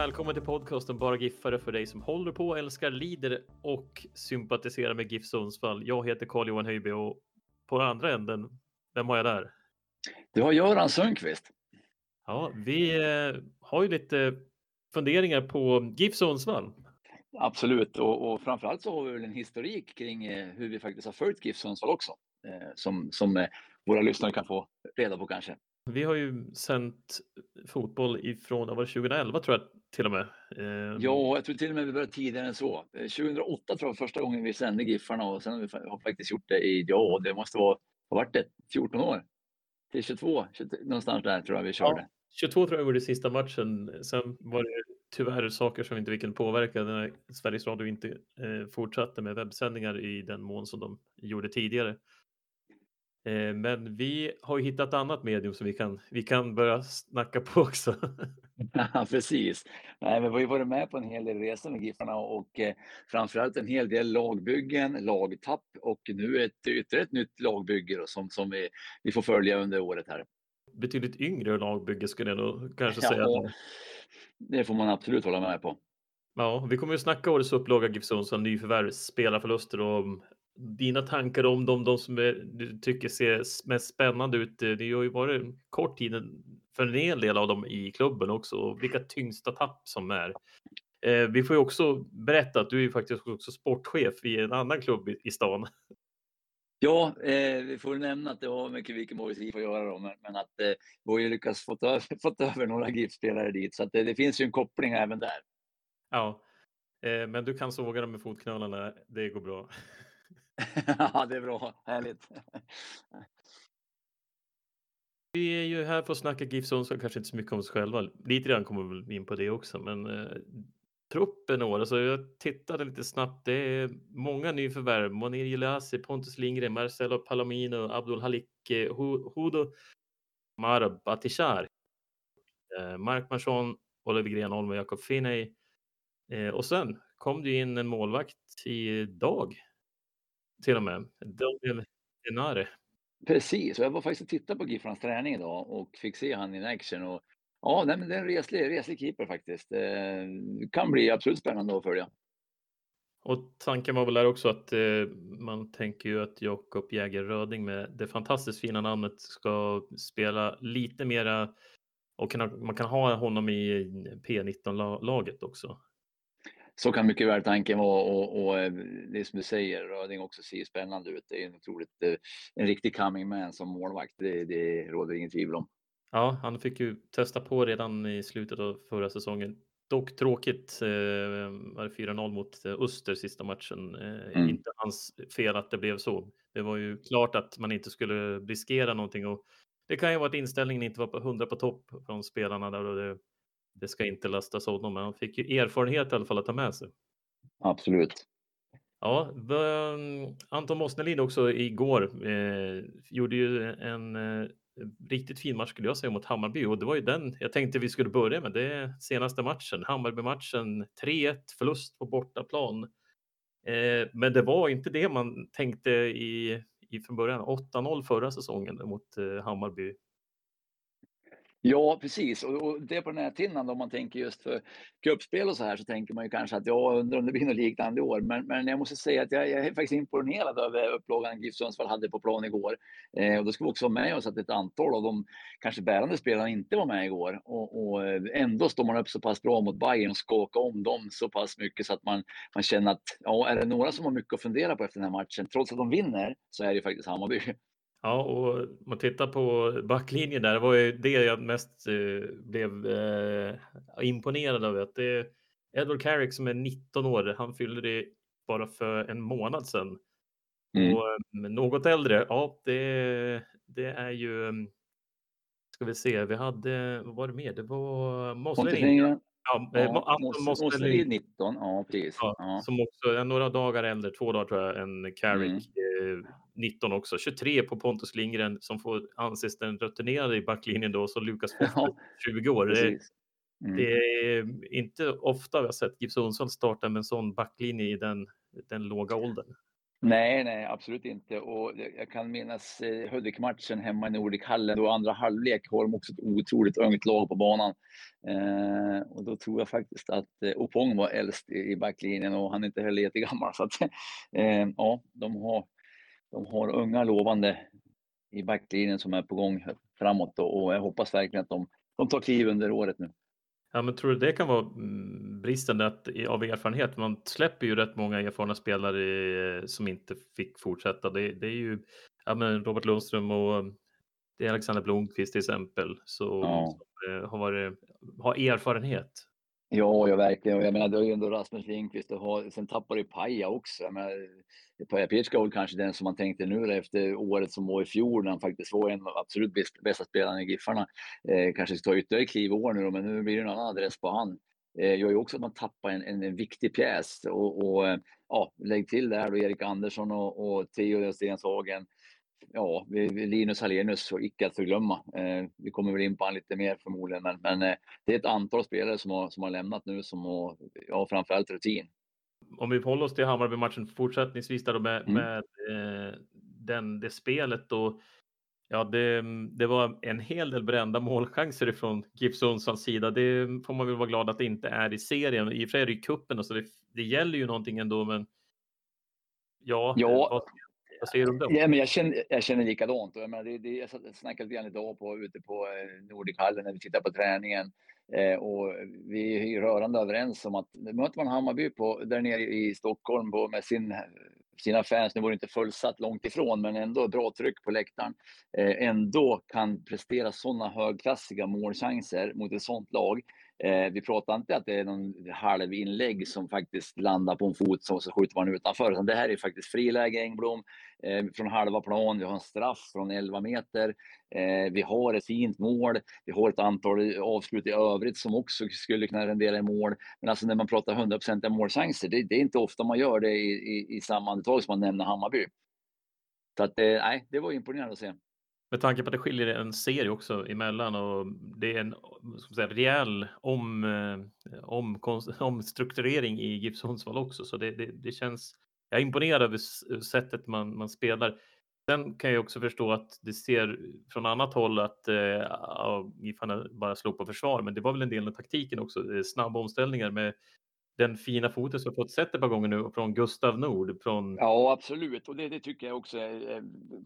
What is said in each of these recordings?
Välkommen till podcasten Bara Giffare för dig som håller på, älskar, lider och sympatiserar med GIF Sundsvall. Jag heter Carl-Johan Höjby och på andra änden, vem har jag där? Du har Göran Sundqvist. Ja, vi eh, har ju lite funderingar på GIF Sundsvall. Absolut, och, och framförallt så har vi väl en historik kring eh, hur vi faktiskt har följt GIF Sundsvall också, eh, som, som våra lyssnare kan få reda på kanske. Vi har ju sänt fotboll ifrån, var det 2011 tror jag till och med? Eh, ja, jag tror till och med vi började tidigare än så. 2008 tror jag första gången vi sände Giffarna och sen har vi faktiskt gjort det i, ja, det måste vara, vad vart det, 14 år? Till 22, 22, någonstans där tror jag vi körde. Ja, 22 tror jag var det sista matchen. Sen var det tyvärr saker som inte vi kunde påverka när Sveriges Radio inte eh, fortsatte med webbsändningar i den mån som de gjorde tidigare. Eh, men vi har ju hittat annat medium som vi kan, vi kan börja snacka på också. Ja, precis. Nej, men vi har ju varit med på en hel del resor med Giffarna och eh, framförallt en hel del lagbyggen, lagtapp och nu ett, ytterligare ett nytt lagbygge då, som, som vi, vi får följa under året här. Betydligt yngre lagbygge skulle jag nog kanske säga. Ja, det får man absolut hålla med på. Ja, vi kommer ju snacka årets upplaga GIF Sundsvall, nyförvärv, spelarförluster och dina tankar om dem, de som är, du tycker ser mest spännande ut. Det har ju varit en kort tid för en hel del av dem i klubben också och vilka tyngsta tapp som är. Eh, vi får ju också berätta att du är ju faktiskt också sportchef i en annan klubb i, i stan. Ja, eh, vi får nämna att det har mycket Vikenborgs IF att göra då, men, men att eh, vi har ju lyckats få över, fått över några GIF-spelare dit, så att det, det, finns ju en koppling även där. Ja, eh, men du kan såga dem med fotknölarna, det går bra. ja, det är bra. Härligt. Vi är ju här för att snacka GIF Sundsvall, kanske inte så mycket om oss själva. Lite grann kommer vi in på det också, men eh, truppen år, alltså jag tittade lite snabbt. Det är många nyförvärv. Monir Gilasi, Pontus Lindgren, Marcelo Palomino, Abdul Halik, eh, Hudo Marab Atishar, eh, Mark Marsson, Oliver Grenholm och Jakob Finney. Eh, och sen kom det in en målvakt idag till och med. Daniel Denare. Precis, och jag var faktiskt och tittade på Giffarnas träning idag och fick se han in action. Och, ja, nej, men det är en reslig, reslig keeper faktiskt. Eh, kan bli absolut spännande att följa. Och tanken var väl där också att eh, man tänker ju att Jakob Jäger Röding med det fantastiskt fina namnet ska spela lite mera och kunna, man kan ha honom i P19-laget också så kan mycket väl tanken vara och, och eh, det som du säger, Röding också ser spännande ut. Det är en otroligt, eh, en riktig coming man som målvakt. Det, det råder inget tvivel om. Ja, han fick ju testa på redan i slutet av förra säsongen. Dock tråkigt, eh, var det 4-0 mot eh, Öster sista matchen. Eh, mm. Inte hans fel att det blev så. Det var ju klart att man inte skulle riskera någonting och det kan ju vara att inställningen inte var på 100 på topp från spelarna där och det det ska inte lastas honom, men han fick ju erfarenhet i alla fall att ta med sig. Absolut. Ja, Anton Mosnelin också igår eh, gjorde ju en eh, riktigt fin match skulle jag säga mot Hammarby och det var ju den jag tänkte vi skulle börja med. Det är senaste matchen, Hammarby-matchen, 3-1 förlust på bortaplan. Eh, men det var inte det man tänkte i, i från början. 8-0 förra säsongen mot eh, Hammarby Ja, precis. Och, och det på näthinnan. om man tänker just för cupspel och så här, så tänker man ju kanske att jag undrar om det blir något liknande i år. Men, men jag måste säga att jag, jag är faktiskt imponerad över upplagan GIF Sundsvall hade på plan igår. Eh, och då ska vi också ha med oss att ett antal av de kanske bärande spelarna inte var med igår. Och, och eh, ändå står man upp så pass bra mot Bayern och skakar om dem så pass mycket så att man, man känner att ja, är det några som har mycket att fundera på efter den här matchen, trots att de vinner, så är det ju faktiskt Hammarby. Ja, och om man tittar på backlinjen där, det var ju det jag mest eh, blev eh, imponerad av. Att det är Edward Carrick som är 19 år, han fyllde det bara för en månad sedan. Mm. Och um, något äldre, ja det, det är ju, mm, ska vi se, vi hade, vad var det mer? Det var Mosley. Ja, eh, ja, Anton bli 19, ja precis. Ja, ja. Som också är några dagar äldre, två dagar tror jag, än Carrick. Mm. Eh, 19 också. 23 på Pontus Lindgren som får anses den rutinerade i backlinjen då, så Lukas ja, 20 år. Det, mm. det, är inte ofta vi har sett GIF Sundsvall starta med en sån backlinje i den, den låga åldern. Nej, nej, absolut inte. Och jag kan minnas eh, Hudik-matchen hemma i Nordic-hallen, Då andra halvlek har de också ett otroligt ungt lag på banan. Eh, och då tror jag faktiskt att eh, Opong var äldst i backlinjen och han är inte heller jättegammal. Så att, eh, ja, de har, de har unga lovande i backlinjen som är på gång framåt och, och jag hoppas verkligen att de, de tar kliv under året nu. Ja, men tror du det kan vara mm, bristen att, av erfarenhet? Man släpper ju rätt många erfarna spelare eh, som inte fick fortsätta. Det, det är ju ja, men Robert Lundström och det är Alexander Blomqvist till exempel så, Ja. som eh, har, varit, har erfarenhet. Ja, ja verkligen. Jag menar, det är ju ändå Rasmus Lindqvist och har, sen tappar du Paja också. Jag menar, Paja Pirska var kanske den som man tänkte nu efter året som var i fjol när han faktiskt var en av de absolut bästa spelarna i Giffarna. Eh, kanske ska ta ytterligare kliv i år nu då, men nu blir det en annan adress på han. Eh, gör ju också att man tappar en, en, en viktig pjäs och, och eh, ja, lägg till där då Erik Andersson och, och Theo Stenshagen. Ja, Linus Hallenius och icke att förglömma. Eh, vi kommer väl in på han lite mer förmodligen, men, men eh, det är ett antal spelare som har, som har lämnat nu som har, ja, framförallt rutin. Om vi håller oss till Hammarby-matchen fortsättningsvis där då med, Mm. med eh, den, det spelet då. Ja, det, det var en hel del brända målchanser ifrån GIF Sundsvalls sida. Det får man väl vara glad att det inte är i serien. I och för sig är det ju cupen så det, det gäller ju någonting ändå, men ja, Ja. eh, vad, vad säger du om det? Ja, men jag, känner, jag känner likadant. Jag, menar, det, det, jag snackade lite grann idag på, ute på eh, Nordichallen när vi tittade på träningen. Eh, och vi är ju rörande överens om att möter man Hammarby på, där nere i Stockholm på, med sin, sina fans, nu var det inte fullsatt långt ifrån, men ändå bra tryck på läktaren, eh, ändå kan prestera sådana högklassiga målchanser mot ett sådant lag. Eh, vi pratar inte att det är någon halv inlägg som faktiskt landar på en fot som så skjuter man utanför. Utan det här är faktiskt friläge Engblom eh, från halva plan. Vi har en straff från 11 meter. Eh, vi har ett fint mål. Vi har ett antal avslut i övrigt som också skulle kunna rendera i mål. Men alltså när man pratar 100% målchanser, det, det är inte ofta man gör det i, i, i samma andetag som man nämner Hammarby. Så att, eh, nej, det var imponerande att se. Med tanke på att det skiljer en serie också emellan och det är en ska man säga, rejäl om, eh, om, omstrukturering i GIF Sundsvall också. Så det, det, det känns, jag är imponerad över sättet man, man spelar. Sen kan jag också förstå att det ser från annat håll att eh, ja, bara slår på försvar, men det var väl en del av taktiken också. Eh, snabba omställningar med den fina foten som vi fått sett ett par gånger nu från Gustav Nord. Från, Ja, absolut. Och det, det tycker jag också är,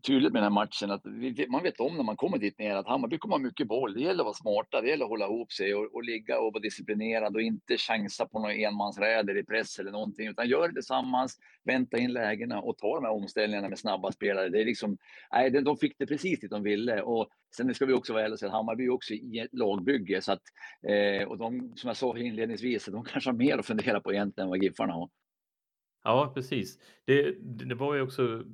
tydligt med den här matchen. Att vi, man vet om när man kommer dit ner att Hammarby kommer ha mycket boll. Det gäller att vara smarta, det gäller att hålla ihop sig och, och ligga och vara disciplinerad och inte chansa på några enmansräder i press eller någonting. Utan gör det tillsammans, vänta in lägena och ta de här omställningarna med snabba spelare. Det är liksom, nej, de- de fick det precis dit de ville. Och sen ska vi också vara ärliga och säga att Hammarby är också i ett lagbygge. Så att, eh, och de, som jag sa inledningsvis, de kanske har mer att fundera på egentligen än vad Giffarna har. Ja, precis. Det, det var ju också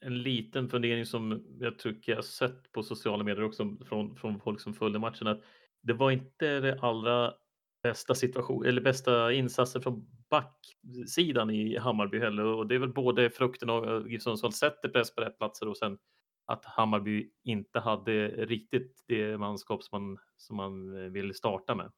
en liten fundering som jag tycker jag sett på sociala medier också från, från folk som följde matchen att det var inte det allra bästa situation eller bästa insatsen från backsidan i Hammarby heller och det är väl både frukten av GIF Sundsvall sätter press på rätt platser och sen att Hammarby inte hade riktigt det manskap som man, som man eh, ville starta med.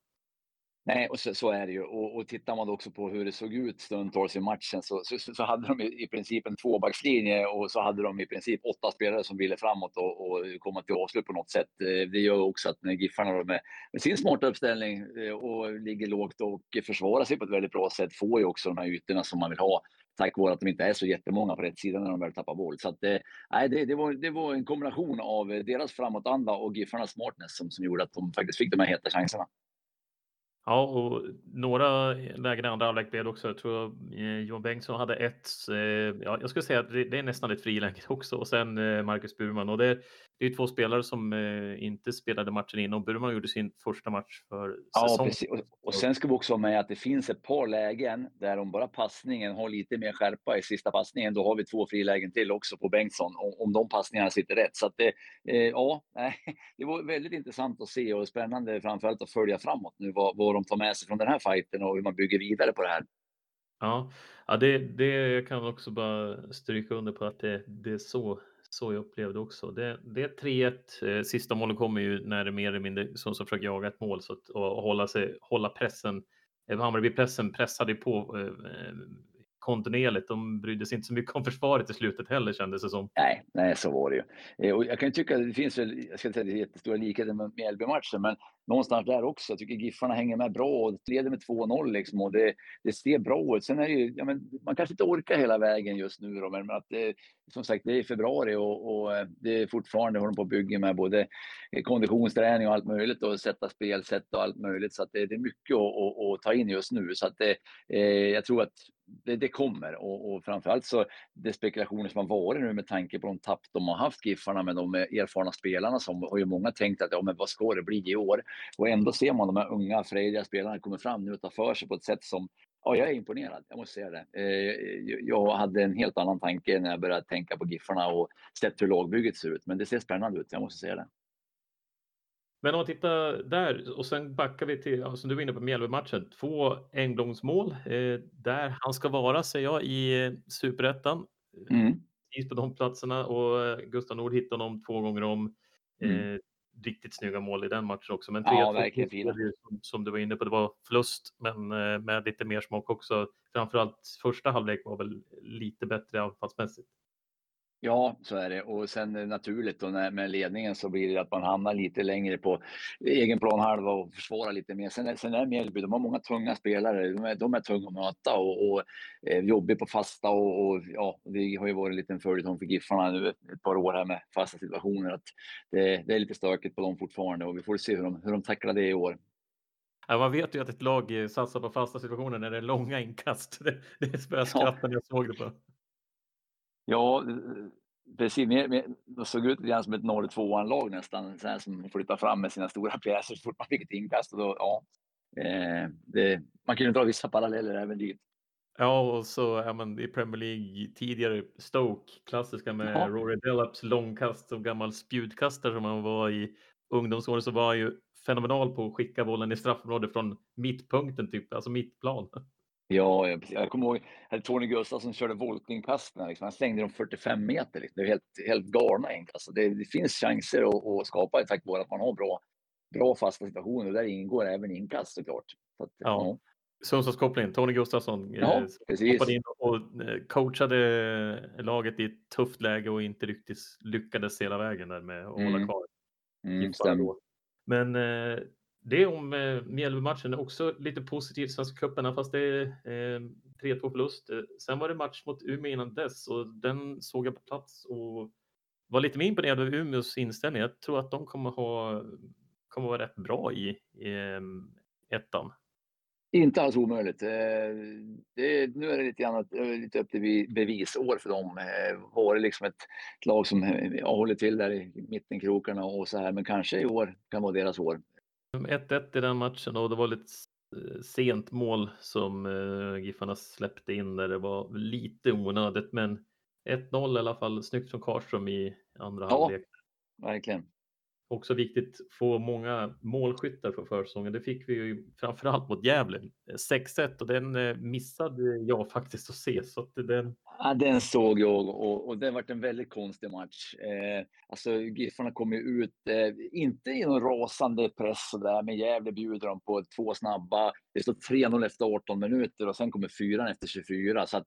Nej, och så, så är det ju. Och, och tittar man också på hur det såg ut stundtals i matchen så, så, så hade de i, princip en tvåbackslinje och så hade de i princip åtta spelare som ville framåt och, och komma till avslut på något sätt. Eh, det gör också att när Giffarna med, med sin smarta uppställning eh, och ligger lågt och försvarar sig på ett väldigt bra sätt får ju också de här ytorna som man vill ha tack vare att de inte är så jättemånga på rätt sida när de väl tappar boll. Så att, eh, nej, det, det, var, det var en kombination av deras framåtanda och Giffarnas smartness som, som gjorde att de faktiskt fick de här heta chanserna. Ja, och några lägen i andra halvlek blev också. Jag tror eh, Johan Bengtsson hade ett. Eh, ja, jag skulle säga att det, det är nästan ett friläge också och sen eh, Marcus Burman och det, det är två spelare som inte spelade matchen innan. Burman gjorde sin första match för Ja, säsongen. precis. Och, sen ska vi också ha med att det finns ett par lägen där om bara passningen har lite mer skärpa i sista passningen, då har vi två frilägen till också på Bengtsson, om, de passningarna sitter rätt. Så att det, ja, det var väldigt intressant att se och spännande framförallt att följa framåt nu vad, vad de tar med sig från den här fighten och hur man bygger vidare på det här. Ja, ja det, det jag kan också bara stryka under på att det, det är så, så jag upplevde också. Det, det är 3-1. Eh, Sista målet kommer ju när det mer eller mindre som som försöker jaga ett mål så att, och hålla, sig, hålla pressen. Eh, Hammarby-pressen pressade på eh, eh, kontinuerligt. De brydde sig inte så mycket om försvaret i slutet heller kändes det som. Nej, nej, så var det ju. Eh, och jag kan tycka att det finns väl, jag ska inte säga jättestora likheter med Mjällby-matchen, men någonstans där också. Jag tycker Giffarna hänger med bra och leder med 2-0 liksom och det, det ser bra ut. Sen är det ju, ja, men man kanske inte orkar hela vägen just nu då, men att det, som sagt, det är februari och, och eh, det är fortfarande håller på att bygga med både eh, konditionsträning och allt möjligt och sätta spelsätt och allt möjligt. Så att det, det är mycket att, att, att, ta in just nu. Så att det, eh, jag tror att det, det kommer och, och framförallt så det spekulationer som har varit nu med tanke på de tapp de har haft Giffarna med de erfarna spelarna som har ju många tänkt att ja, men vad ska det bli i år? Och ändå ser man de här unga frejdiga spelarna komma fram nu och ta för sig på ett sätt som Ja, jag är imponerad, jag måste säga det. Eh, jag hade en helt annan tanke när jag började tänka på Giffarna och sett hur lagbygget ser ut. Men det ser spännande ut, jag måste säga det. Men om man tittar där och sen backar vi till, som du var inne på, Mjällby-matchen. Två Engblomsmål eh, där han ska vara, säger jag, i superettan. Mm. på de platserna och Gustav Nord hittar honom två gånger om. Mm. Eh, riktigt snygga mål i den matchen också. Men 3 ja, verkligen fina. Som, som, du var inne på, det var förlust, men eh, med lite mer smak också. Framförallt första halvlek var väl lite bättre anfallsmässigt. Ja, så är det. Och sen naturligt då med ledningen så blir det att man hamnar lite längre på egen planhalva och försvarar lite mer. Sen, sen är Mjällby, de har många tunga spelare. De är, de är tunga att möta och, och eh, jobbiga på fasta och, och, ja, det har ju varit en liten följetong för Giffarna nu ett, par år här med fasta situationer. Att det, det är lite stökigt på dem fortfarande och vi får se hur de, hur de tacklar det i år. Ja, man vet ju att ett lag satsar på fasta situationer när det är långa inkast. Det, det spöskratt ja. när jag såg det på. Ja, precis. Mer, mer, det såg ut lite grann som ett 0-2-lag nästan, så här, som flyttar fram med sina stora pjäser så fort man fick ett inkast. Och då, ja, eh, det, man kan ju dra vissa paralleller även dit. Ja, och så ja, men, i Premier League tidigare Stoke, klassiska med ja. Rory Dellops långkast och gammal spjutkastare som han var i ungdomsåren så var han ju fenomenal på att skicka bollen i straffområdet från mittpunkten, typ, alltså mittplan. Ja, jag kommer ihåg att Tony Gustafsson körde voltingkastningar. Liksom. Han slängde dem 45 meter. Liksom. Det är helt, helt galna. Alltså det, det, finns chanser att, att skapa tack vare att man har bra, bra fasta situationer. Där ingår även inkast såklart. Så att, ja. Ja. Sundsvallskopplingen, Tony Gustafsson eh, ja, hoppade in och eh, coachade laget i ett tufft läge och inte riktigt lyckades hela vägen där med att mm. hålla kvar. Mm, Men eh, det om eh, Mjällby-matchen är också lite positivt Svenska cupen, fast det är eh, 3-2 förlust. Eh, sen var det match mot Umeå innan dess och den såg jag på plats och var lite mer imponerad av Umeås inställning. Jag tror att de kommer ha kommer vara rätt bra i, i eh, ettan. Inte alls omöjligt. Eh, det, nu är det lite, grann, lite upp till bevisår för dem. Eh, var det liksom ett, ett lag som håller till där i mittenkrokarna och så här, men kanske i år kan vara deras år. 1-1 i den matchen och det var lite eh, sent mål som uh, Giffarna släppte in där det var lite onödigt men 1-0 i alla fall snyggt från Karlström i andra ja, halvlek. Verkligen. Också viktigt få många målskyttar för försäsongen. Det fick vi ju framförallt mot Gävle. Eh, 6-1 och den eh, missade jag faktiskt att se. Så att den... Ja, den såg jag och, och det varit en väldigt konstig match. Eh, alltså Giffarna kom ju ut, eh, inte i någon rasande press och där, men Gävle bjuder dem på två snabba. Det står 3-0 efter 18 minuter och sen kommer fyran efter 24. Så att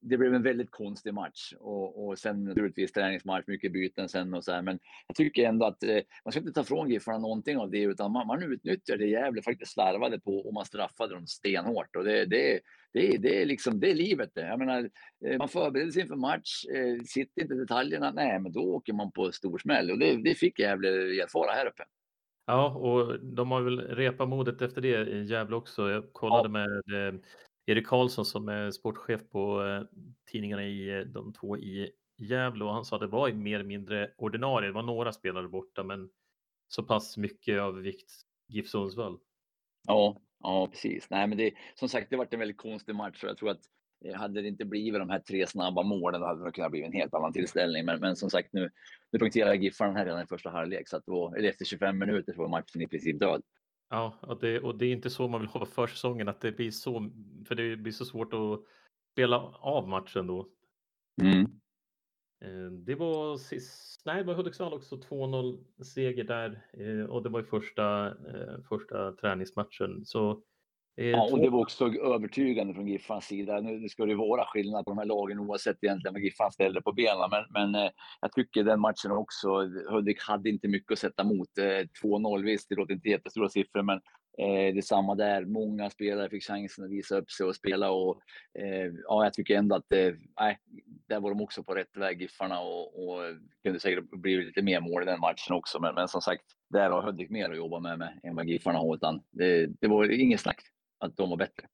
det blev en väldigt konstig match och, och sen naturligtvis träningsmatch, mycket byten sen och så här. Men jag tycker ändå att eh, man ska inte ta från Giffarna någonting av det utan man, man utnyttjar det Gävle faktiskt slarvade på och man straffade dem stenhårt och det, det, det, det är liksom det är livet det. Jag menar, eh, man förbereder sig inför match, eh, sitter inte detaljerna, nej, men då åker man på stor smäll och det, det fick Gävle erfara här uppe. Ja, och de har väl repat modet efter det i Gävle också. Jag kollade ja. med eh, Erik Karlsson som är sportchef på eh, tidningarna i eh, de två i Gävle och han sa att det var mer eller mindre ordinarie. Det var några spelare borta, men så pass mycket av vikt GIF Sundsvall. Ja, ja, precis. Nej, men det som sagt, det varit en väldigt konstig match och jag tror att eh, hade det inte blivit de här tre snabba målen, då hade det kunnat bli en helt annan tillställning. Men, men som sagt, nu, nu punkterade Giffarna här redan i första halvlek, så att då, eller efter 25 minuter så var matchen i princip död. Ja, och det, och det är inte så man vill ha försäsongen, att det blir så, för det blir så svårt att spela av matchen då. Mm. Eh, det var sist, nej, det var Hudiksvall också 2-0 seger där eh, och det var ju första, eh, första träningsmatchen. Så Ja, och det var också övertygande från Giffarnas sida. Nu ska det vara skillnad på de här lagen oavsett egentligen vad Giffarna ställde på benen, men men, eh, jag tycker den matchen också, Hudik hade inte mycket att sätta emot. Eh, 2-0 visst, det låter inte jättestora siffror, men eh, det är samma där. Många spelare fick chansen att visa upp sig och spela och eh, ja, jag tycker ändå att eh, där var de också på rätt väg Giffarna och, och kunde säkert blivit lite mer mål i den matchen också. Men, men som sagt, där har Hudik mer att jobba med, med än vad Giffarna har, utan det, det var inget snack att de var bättre.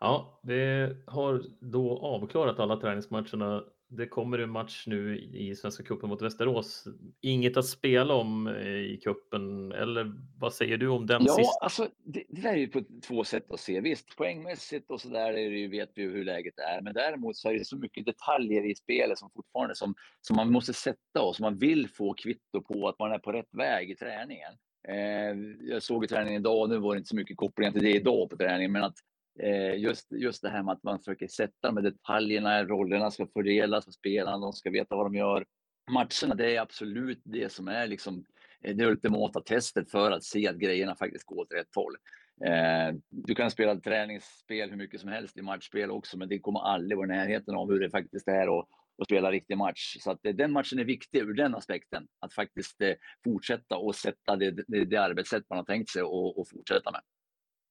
Ja, det har då avklarat alla träningsmatcherna. Det kommer en match nu i Svenska cupen mot Västerås. Inget att spela om eh, i cupen, eller vad säger du om den Ja, sista? alltså det, det där är ju på två sätt att se. Visst, poängmässigt och så där är det ju, vet vi ju hur läget är. Men däremot så är det så mycket detaljer i spelet som fortfarande som, som man måste sätta och som man vill få kvitto på att man är på rätt väg i träningen. Eh, jag såg i träningen idag, nu var det inte så mycket kopplingar till det idag på träningen, men att eh, just, just det här med att man försöker sätta med detaljerna, rollerna ska fördelas för spelarna, de ska veta vad de gör. Matcherna, det är absolut det som är liksom eh, det ultimata testet för att se att grejerna faktiskt går åt rätt håll. Eh, du kan spela träningsspel hur mycket som helst i matchspel också, men det kommer aldrig vara i närheten av hur det faktiskt är att, och spela riktig match. Så att eh, den matchen är viktig ur den aspekten, att faktiskt eh, fortsätta och sätta det, det, det arbetssätt man har tänkt sig och, och fortsätta med.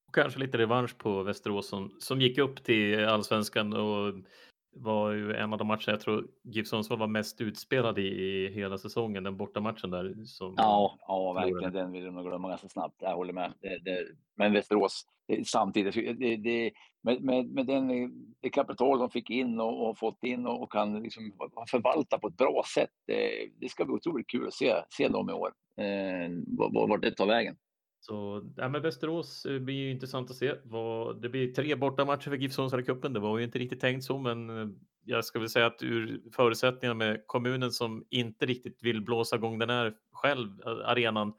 Och kanske lite revansch på Västerås som, som gick upp till allsvenskan och var ju en av de matcher jag tror GIF Sundsvall var mest utspelad i, i hela säsongen, den bortamatchen där. Som Ja, ja verkligen. Den vill nog glömma ganska snabbt. Jag håller med. Det, det, men Västerås, det, samtidigt, det, det, med, med, med den, det kapital de fick in och, och fått in och, och kan liksom förvalta på ett bra sätt. Det, det ska bli otroligt kul att se, se dem i år. Eh, vart var det tar vägen. Så ja, men Västerås eh, blir ju intressant att se. Det blir tre bortamatcher för GIF Sundsvall i cupen. Det var ju inte riktigt tänkt så, men eh, jag ska väl säga att ur förutsättningarna med kommunen som inte riktigt vill blåsa igång den här själv, eh, arenan.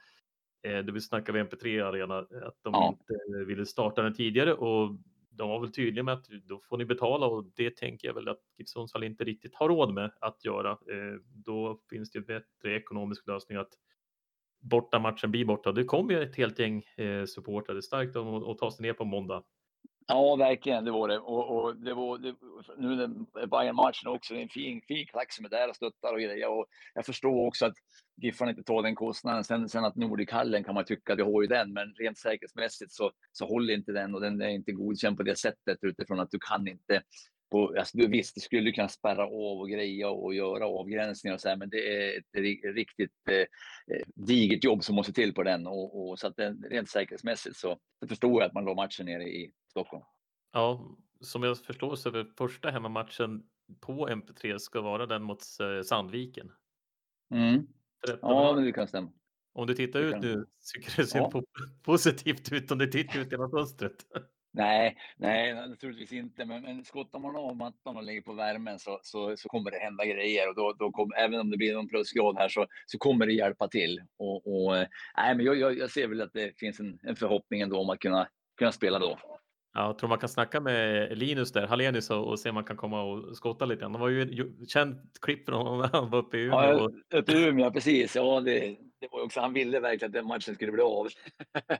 Det vill snacka vi MP3 arena, att de Ja. inte ville starta den tidigare och de var väl tydliga med att då får ni betala och det tänker jag väl att GIF Sundsvall inte riktigt har råd med att göra. Då finns det bättre ekonomisk lösning att borta matchen blir borta. Det kommer ju ett helt gäng eh, supportrar. Det är starkt att, ta sig ner på måndag. Ja, verkligen, det var det. Och, och det var det, nu den Bayern-matchen också, det är en fin, fin klack som är där och stöttar och grejer. Och jag förstår också att Giffarna inte tar den kostnaden. Sen, sen att Nordichallen kan man tycka, det har ju den, men rent säkerhetsmässigt så, så håller inte den och den är inte godkänd på det sättet utifrån att du kan inte på, alltså, du, visst, du skulle kunna spärra av och greja och göra avgränsningar och så här, men det är ett ri- riktigt eh, eh, digert jobb som måste till på den. Och, och så att den, rent säkerhetsmässigt så, förstår jag att man la matchen nere i Stockholm. Ja, som jag förstår så är första hemmamatchen på MP3 ska vara den mot eh, Sandviken. Mm. 13 Ja, det kan stämma. Om du tittar ut nu, tycker du det ser Ja. po- positivt ut om du tittar ut genom fönstret? Nej, nej, naturligtvis inte. Men, men skottar man av mattan och lägger på värmen så, så, så kommer det hända grejer. Och då, då kommer, även om det blir någon plusgrad här så, så kommer det hjälpa till. Och, och, eh, nej, men jag, jag, jag ser väl att det finns en, en förhoppning ändå om att kunna, kunna spela då. Ja, jag tror man kan snacka med Linus där, Hallenius och, se om man kan komma och skotta lite. Det var ju ju- känt klipp från honom när han var uppe i Umeå. Ja, uppe i Umeå, precis. Ja, det, det var också, han ville verkligen att den matchen skulle bli av.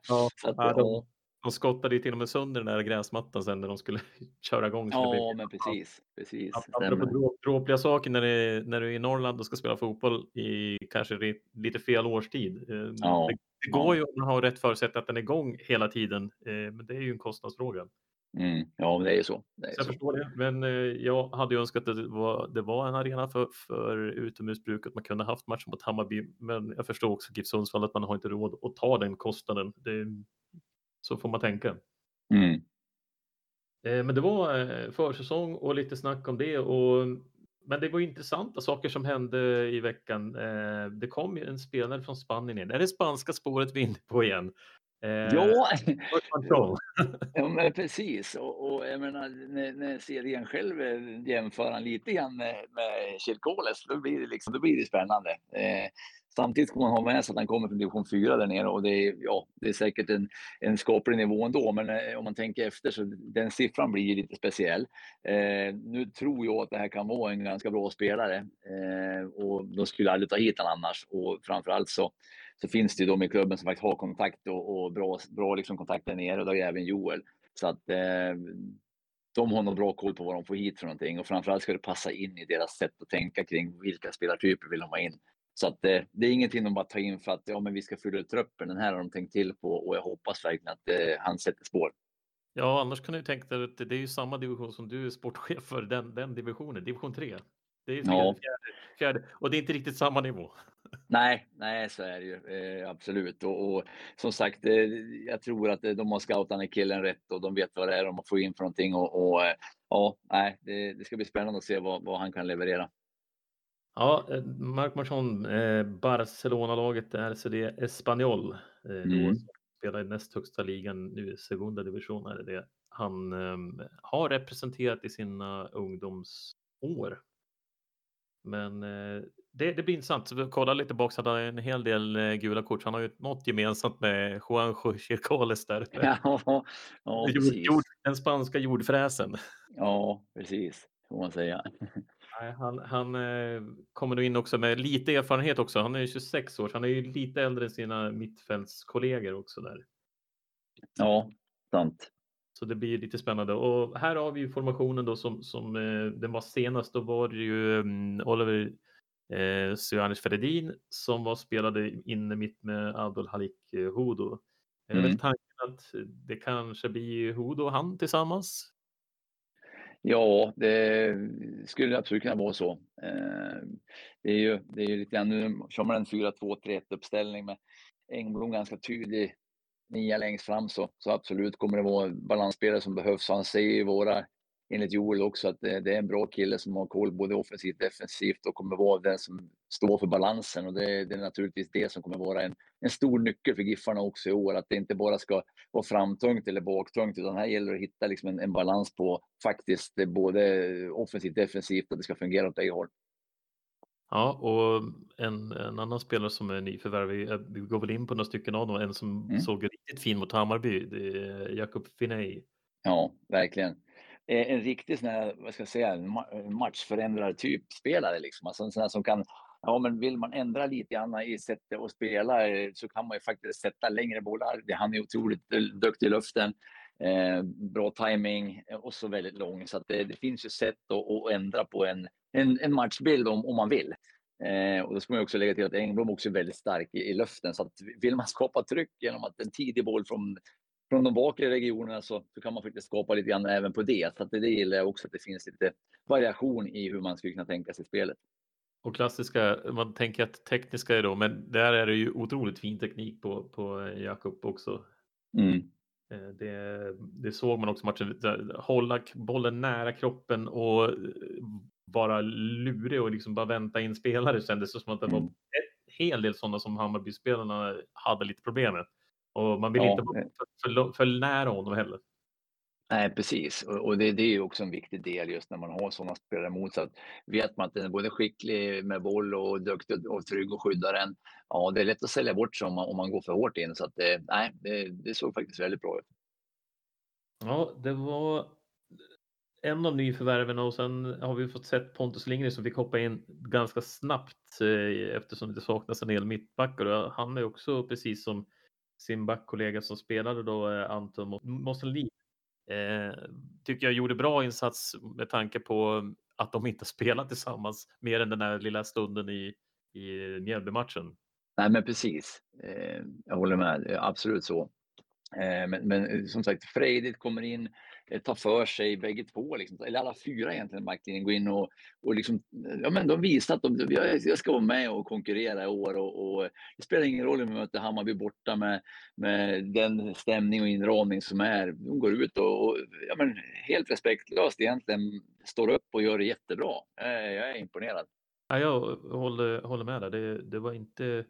Ja, att, ja, de- de skottade ju till och med sönder den där gräsmattan sen när de skulle köra igång. Ja, men precis. precis Apropå dråpliga saker när, det, när du är i Norrland och ska spela fotboll i kanske lite fel årstid. Eh, Ja, Det, går ju om man har rätt förutsättningar att den är igång hela tiden, eh, men det är ju en kostnadsfråga. Mm, ja, det är ju så. Det är Så jag så. förstår det, men eh, jag hade ju önskat att det var, det var en arena för, för utomhusbruk, att man kunde haft matchen mot Hammarby, men jag förstår också GIF Sundsvall att man har inte råd att ta den kostnaden. Det, så får man tänka. Mm. Eh, Men det var eh, försäsong och lite snack om det. Och, men det var intressanta saker som hände i veckan. Eh, Det kom ju en spelare från Spanien in. Är det spanska spåret vi är inne på igen? Ja. Ja, men precis. Och, och jag menar, när, när serien själv jämför han lite grann med, med Chirkoles, då blir det, liksom, då blir det spännande. Eh, samtidigt ska man ha med sig att han kommer från division 4 där nere och det är, ja, det är säkert en, en skaplig nivå ändå, men eh, om man tänker efter så den siffran blir lite speciell. Eh, nu tror jag att det här kan vara en ganska bra spelare eh, och de skulle aldrig ta hit honom annars och framförallt så så finns det ju de i klubben som faktiskt har kontakt och, och bra, bra liksom kontakt där nere och det har ju även Joel. Så att eh, de har nog bra koll på vad de får hit för någonting och framförallt ska det passa in i deras sätt att tänka kring vilka spelartyper vill de ha in. Så att eh, det är ingenting de bara tar in för att ja, men vi ska fylla ut truppen. Den här har de tänkt till på och jag hoppas verkligen att eh, han sätter spår. Ja, annars kan du tänka dig att det är ju samma division som du är sportchef för, den, den divisionen, division 3. Det är fjärde, Ja. fjärde, fjärde, och det är inte riktigt samma nivå. Nej, nej, så är det ju eh, absolut. Och, och som sagt, eh, jag tror att eh, de har scoutat den killen rätt och de vet vad det är de får in för någonting. Och, och eh, ja, nej, det, det ska bli spännande att se vad, vad han kan leverera. Ja, eh, Marc Marchand, eh, Barcelona-laget RCD Espanyol, eh, Mm. spelar i näst högsta ligan nu segunda division är det. Han eh, har representerat i sina ungdomsår. Men eh, det, det blir intressant. Så vi kollar lite bak så han en hel del eh, gula kort. Han har ju något gemensamt med Juanjo Chircoles där. Ja, ja, Jord, jord, den spanska jordfräsen. Ja, precis, får man säga. Han han eh, kommer nog in också med lite erfarenhet också. Han är ju 26 år, så han är ju lite äldre än sina mittfältskollegor också där. Ja, sant. Så det blir lite spännande. Och här har vi ju formationen då som, som eh, den var senast. Då var det ju um, Oliver eh, Sujanis Feredin som var spelade inne mitt med Abdul Halik eh, Hudo. Är det Mm. väl tanken att det kanske blir Hudo och han tillsammans? Ja, det skulle absolut kunna vara så. Eh, det är ju, det är ju lite grann, nu kör man en 4-2-3-1 uppställning med Engblom ganska tydlig nia längst fram så, så absolut kommer det vara balansspelare som behövs. Han ser ju våra, enligt Joel också, att det, det är en bra kille som har koll både offensivt och defensivt och kommer vara den som står för balansen och det, det är naturligtvis det som kommer vara en, en stor nyckel för Giffarna också i år, att det inte bara ska vara framtungt eller baktungt, utan här gäller det att hitta liksom en, en balans på faktiskt både offensivt och defensivt, att det ska fungera åt bägge håll. Ja, och en, en annan spelare som är nyförvärv, vi, vi går väl in på några stycken av dem, en som Mm. såg riktigt fin mot Hammarby, det är Jakob Finney. Ja, verkligen. Eh, en riktig sån här, vad ska jag säga, matchförändrare typ spelare liksom. Alltså en sån här som kan, ja men vill man ändra lite grann i sättet att spela eh, så kan man ju faktiskt sätta längre bollar. Han är otroligt eh, duktig i luften, eh, bra timing och så väldigt lång. Så att det, det finns ju sätt att, att ändra på en, en, en matchbild om, om man vill. Eh, och då ska man också lägga till att Engblom också är väldigt stark i, i luften. Så att vill man skapa tryck genom att en tidig boll från från de bakre regionerna så, så kan man faktiskt skapa lite grann även på det. Så att det, det gillar jag också, att det finns lite variation i hur man skulle kunna tänka sig spelet. Och klassiska, man tänker att tekniska är då, men där är det ju otroligt fin teknik på, på eh, Jakob också. Mm. Eh, Det, det såg man också matchen, hålla bollen nära kroppen och eh, vara lurig och liksom bara vänta in spelare kändes det som att det var Mm. en hel del sådana som Hammarby-spelarna hade lite problem med. Och man vill Ja, inte vara eh. för, för, nära honom heller. Nej, precis. Och, det, det är ju också en viktig del just när man har sådana spelare emot sig. Vet man att den är både skicklig med boll och duktig och trygg och skyddar den. Ja, det är lätt att sälja bort sig om man, om man går för hårt in. Så att det, nej, det, det såg faktiskt väldigt bra ut. Ja, det var en av nyförvärven och sen har vi fått sett Pontus Lindgren som fick hoppa in ganska snabbt eh, eftersom det saknas en hel mittback och han är också precis som sin backkollega som spelade då eh, Anton Mosselin. Eh, tycker jag gjorde bra insats med tanke på att de inte spelat tillsammans mer än den här lilla stunden i, i Mjällby-matchen. Nej, men precis. Eh, jag håller med. Absolut så. Eh, men, men eh, som sagt, Frejdit kommer in, Eh, ta för sig bägge två, liksom, eller alla fyra egentligen, backlinjen, går in och, och liksom, eh, ja, men de visar att de, jag, jag ska vara med och konkurrera i år. Och, och det spelar ingen roll om vi möter Hammarby borta med, med den stämning och inramning som är. De går ut och, och ja, men, helt respektlöst egentligen står upp och gör det jättebra. Eh, jag är imponerad. Ja, jag håller, håller med där. Det, det var inte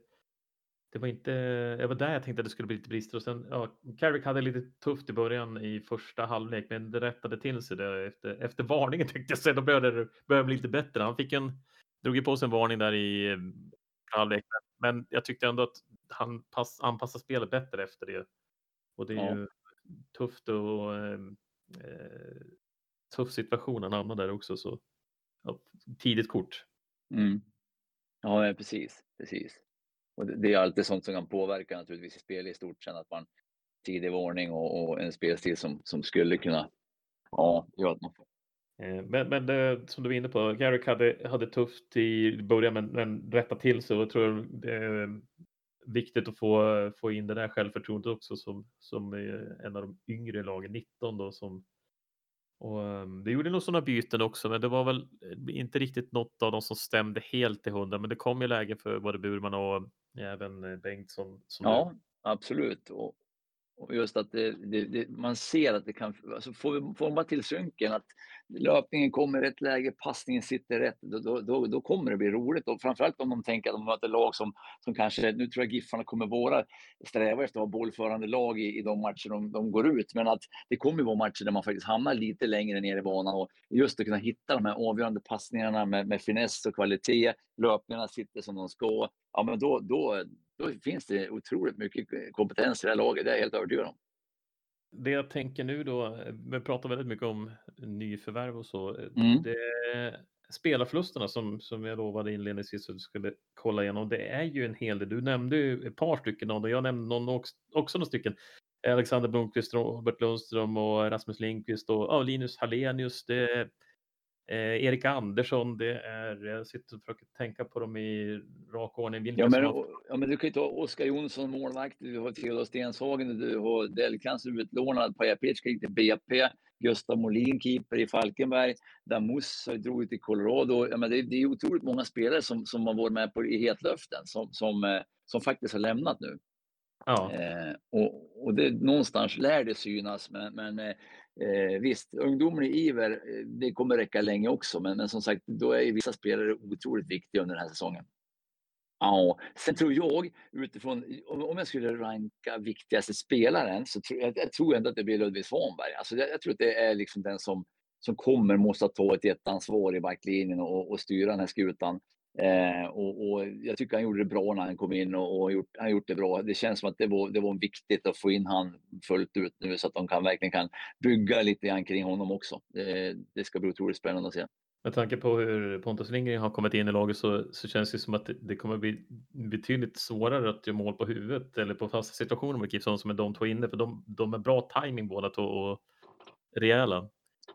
det var inte, det var där jag tänkte att det skulle bli lite brister och sen, ja, Carrick hade lite tufft i början i första halvlek, men det rättade till sig där efter, efter varningen tänkte jag säga, då började det började bli lite bättre. Han fick en, drog ju på sig en varning där i eh, halvlek, men, jag tyckte ändå att han pass, anpassade spelet bättre efter det. Och det är Ja. ju tufft och eh, eh, tuff situation han hamnade där också, så ja, tidigt kort. Mm. Ja, precis, precis. Och det, är alltid sånt som kan påverka naturligtvis i spel i stort sen att man tidig varning och, och en spelstil som, som skulle kunna ja, göra att man får eh, men, men det, som du var inne på, Garrick hade, hade tufft i början men, men rättat till sig och jag tror det är viktigt att få, få in det där självförtroendet också som, som en av de yngre lagen, 19 då som och ehm, det gjorde nog sådana byten också, men det var väl eh, inte riktigt något av dem som stämde helt till hundra. Men det kom ju lägen för både Burman och även Bengtsson. ja, det... absolut. Och, och just att det, det, det, man ser att det kan, alltså får, får man bara till synken att löpningen kommer i rätt läge, passningen sitter rätt, då, då, då kommer det bli roligt. Och framförallt om de tänker att de möter lag som, som kanske, nu tror jag Giffarna kommer våra sträva efter att ha bollförande lag i, i de matcher de, de går ut, men att det kommer vara matcher där man faktiskt hamnar lite längre ner i banan. Och just att kunna hitta de här avgörande passningarna med, med finess och kvalitet, löpningarna sitter som de ska, ja men då, då, då finns det otroligt mycket kompetens i det här laget, det är jag helt övertygad om. Det jag tänker nu då, vi pratar väldigt mycket om nyförvärv och så. Mm. Det, spelarförlusterna som, som jag lovade inledningsvis att du skulle kolla igenom, det är ju en hel del. Du nämnde ju ett par stycken av dem, jag nämnde någon också, också några stycken. Alexander Blomqvist, Robert Lundström och Rasmus Lindqvist och ja, Linus Hallenius. Det, Eh, Erik Andersson, det är, jag sitter och försöker tänka på dem i rak ordning. Ja men, ja, men du kan ju ta Oskar Jonsson, målvakt, du har Theodor Stenshagen, du har Delkans utlånad, Pajapitska gick till BP, Gustav Molin, keeper i Falkenberg, Damus drog ut i Colorado. Ja, men det, det är otroligt många spelare som, som har varit med på, i hetlöften som, som, eh, som faktiskt har lämnat nu. Ja. Eh, och, och det, någonstans lär det synas, men, men eh, Eh, visst, ungdomlig iver, eh, det kommer räcka länge också, men, men som sagt, då är vissa spelare otroligt viktiga under den här säsongen. Ja, sen tror jag utifrån, om jag skulle ranka viktigaste spelaren så tror jag, jag tror ändå att det blir Ludvig Svanberg. Alltså jag, jag tror att det är liksom den som, som kommer måste ta ett jätteansvar i backlinjen och, och styra den här skutan. Eh, och, och, jag tycker han gjorde det bra när han kom in och, och gjort, han gjort det bra. Det känns som att det var, det var viktigt att få in han fullt ut nu så att de kan verkligen kan bygga lite grann kring honom också. Det, det ska bli otroligt spännande att se. Med tanke på hur Pontus Lindgren har kommit in i laget så, så känns det som att det, det kommer bli betydligt svårare att göra mål på huvudet eller på fasta situationer med Gibson som är de två inne för de, de är bra timing båda två och rejäla.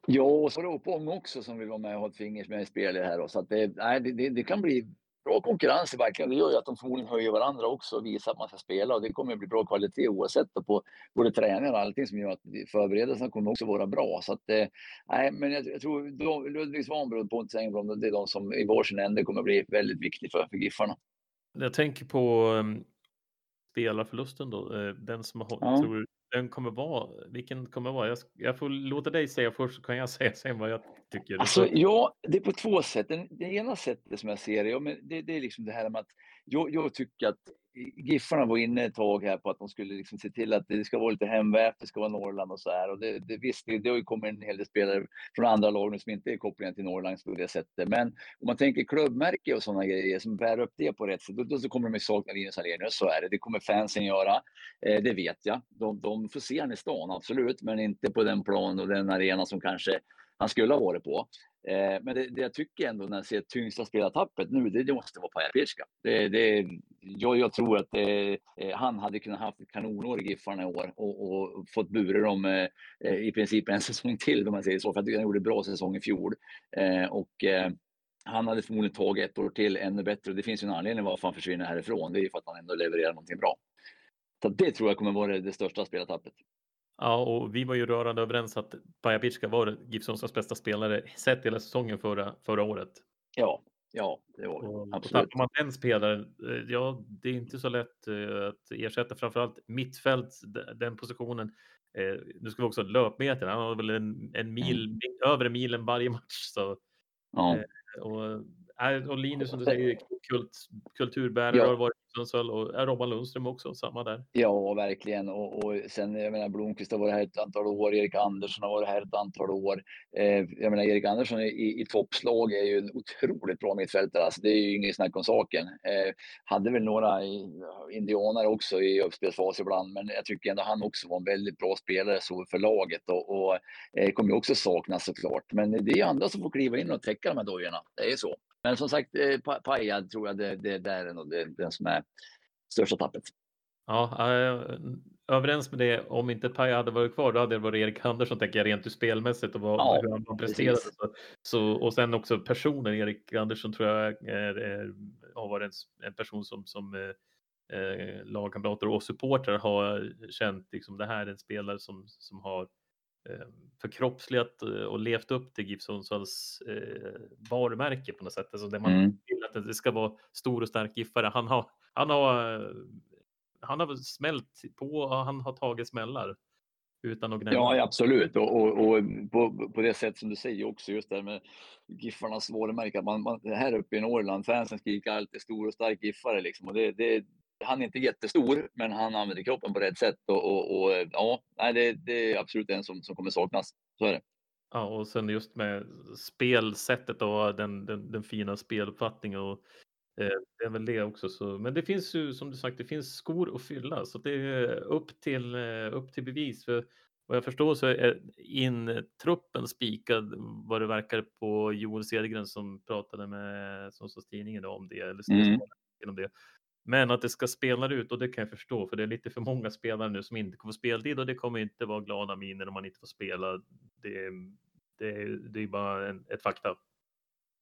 Ja, och så är det Opong också som vill vara med och ha ett finger med i spelet här. Då. Så att det, nej, det, det, kan bli bra konkurrens i verkligen. Det gör ju att de förmodligen höjer varandra också och visar att man ska spela och det kommer att bli bra kvalitet oavsett på både träning och allting som gör att förberedelserna kommer också vara bra. Så att, eh, nej, men jag, jag tror Ludvig Svanberg och Pontus Engblom, det är de som i varsin ände kommer att bli väldigt viktiga för, för Giffarna. Jag tänker på um, spelarförlusten då, eh, den som har, ja. tror den kommer vara, vilken kommer vara? Jag, jag får låta dig säga först så kan jag säga sen vad jag tycker. Alltså, ja, det är på två sätt. Det ena sättet som jag ser det, ja, men det, det är liksom det här med att jag, jag tycker att Giffarna var inne ett tag här på att de skulle liksom se till att det ska vara lite hemvävt, det ska vara Norrland och så här. Och det, det, visst, det, det har ju kommit en hel del spelare från andra lag nu som inte är kopplade till Norrland på det sättet. Men om man tänker klubbmärke och sådana grejer som bär upp det på rätt sätt, då, då kommer de ju sakna Linus Alenius. Så är det. Det kommer fansen göra. Eh, det vet jag. De, de får se honom i stan, absolut, men inte på den plan och den arena som kanske han skulle ha varit på. Eh, men det, det, jag tycker ändå när jag ser tyngsta spelartappet nu, det, det måste vara Paja Pirska. Det, det, jag, jag tror att det, eh, han hade kunnat haft ett kanonår i Giffarna i år och, och fått bura dem eh, eh, i princip en säsong till om man säger så. För tycker han gjorde en bra säsong i fjol. Eh, och eh, han hade förmodligen tagit ett år till ännu bättre. Det finns ju en anledning varför han försvinner härifrån. Det är för att han ändå levererar någonting bra. Så det tror jag kommer vara det största spelartappet. Ja, och vi var ju rörande överens att Pajapitska var Gibsons bästa spelare sett hela säsongen förra, förra året. Ja, ja, det var och, absolut. Tappar man den spelaren, eh, ja, det är inte så lätt eh, att ersätta framförallt mittfält, den positionen. Eh, nu ska vi också ha löpmeter. Han har väl en, en mil, mm. över en milen varje match. Så, ja. och och Linus som du säger, kult, kulturbärare ja. har varit i Sundsvall och Robban Lundström också, samma där. Ja, verkligen. Och, och sen, jag menar, Blomqvist har varit här ett antal år, Erik Andersson har varit här ett antal år. Eh, jag menar, Erik Andersson i, i toppslag är ju en otroligt bra mittfältare. Alltså, det är ju inget snack om saken. Eh, hade väl några indianare också i uppspelsfas ibland, men jag tycker ändå han också var en väldigt bra spelare så för laget och, och eh, kommer ju också saknas såklart. Men det är andra som får kliva in och täcka de här dojorna. Det är så. Men som sagt, eh, Paja tror jag det, det, det är nog det, den som är största tappet. Ja, överens med det. Om inte Paja hade varit kvar, då hade det varit Erik Andersson, tänker jag, rent spelmässigt och vad, Ja, hur han presterade. Så, så, och sen också personen, Erik Andersson tror jag är, är, har varit en, en person som, som eh, eh, lagkamrater och supportrar har känt liksom det här är en spelare som, som har eh, förkroppsligat eh, och levt upp till GIF Sundsvalls eh, varumärke på något sätt. Alltså det man Mm. vill att det ska vara stor och stark giffare. Han har, han har, eh, han har smält på och han har tagit smällar utan att gnälla. Ja, absolut. Och, och, och på, på det sätt som du säger också, just det här med Giffarnas varumärke. Man, man, här uppe i Norrland, fansen skriker alltid stor och stark Giffare. Liksom. Och det, det, han är inte jättestor, men han använder kroppen på rätt sätt. Och, och, och ja, nej, det, det är absolut en som, som kommer saknas. Så är det. Ja, och sen just med spelsättet och den, den, den fina speluppfattningen. Och, eh, det är väl det också. Så, men det finns ju som du sagt, det finns skor att fylla så det är upp till, eh, upp till bevis. För vad jag förstår så är in-truppen spikad vad det verkar på Joel Cedergren som pratade med Sundsvalls Tidning idag om det. Eller Mm. om det. Men att det ska spela ut och det kan jag förstå för det är lite för många spelare nu som inte kommer få speltid och det kommer inte vara glada miner om man inte får spela. Det, det, det är bara en, ett fakta.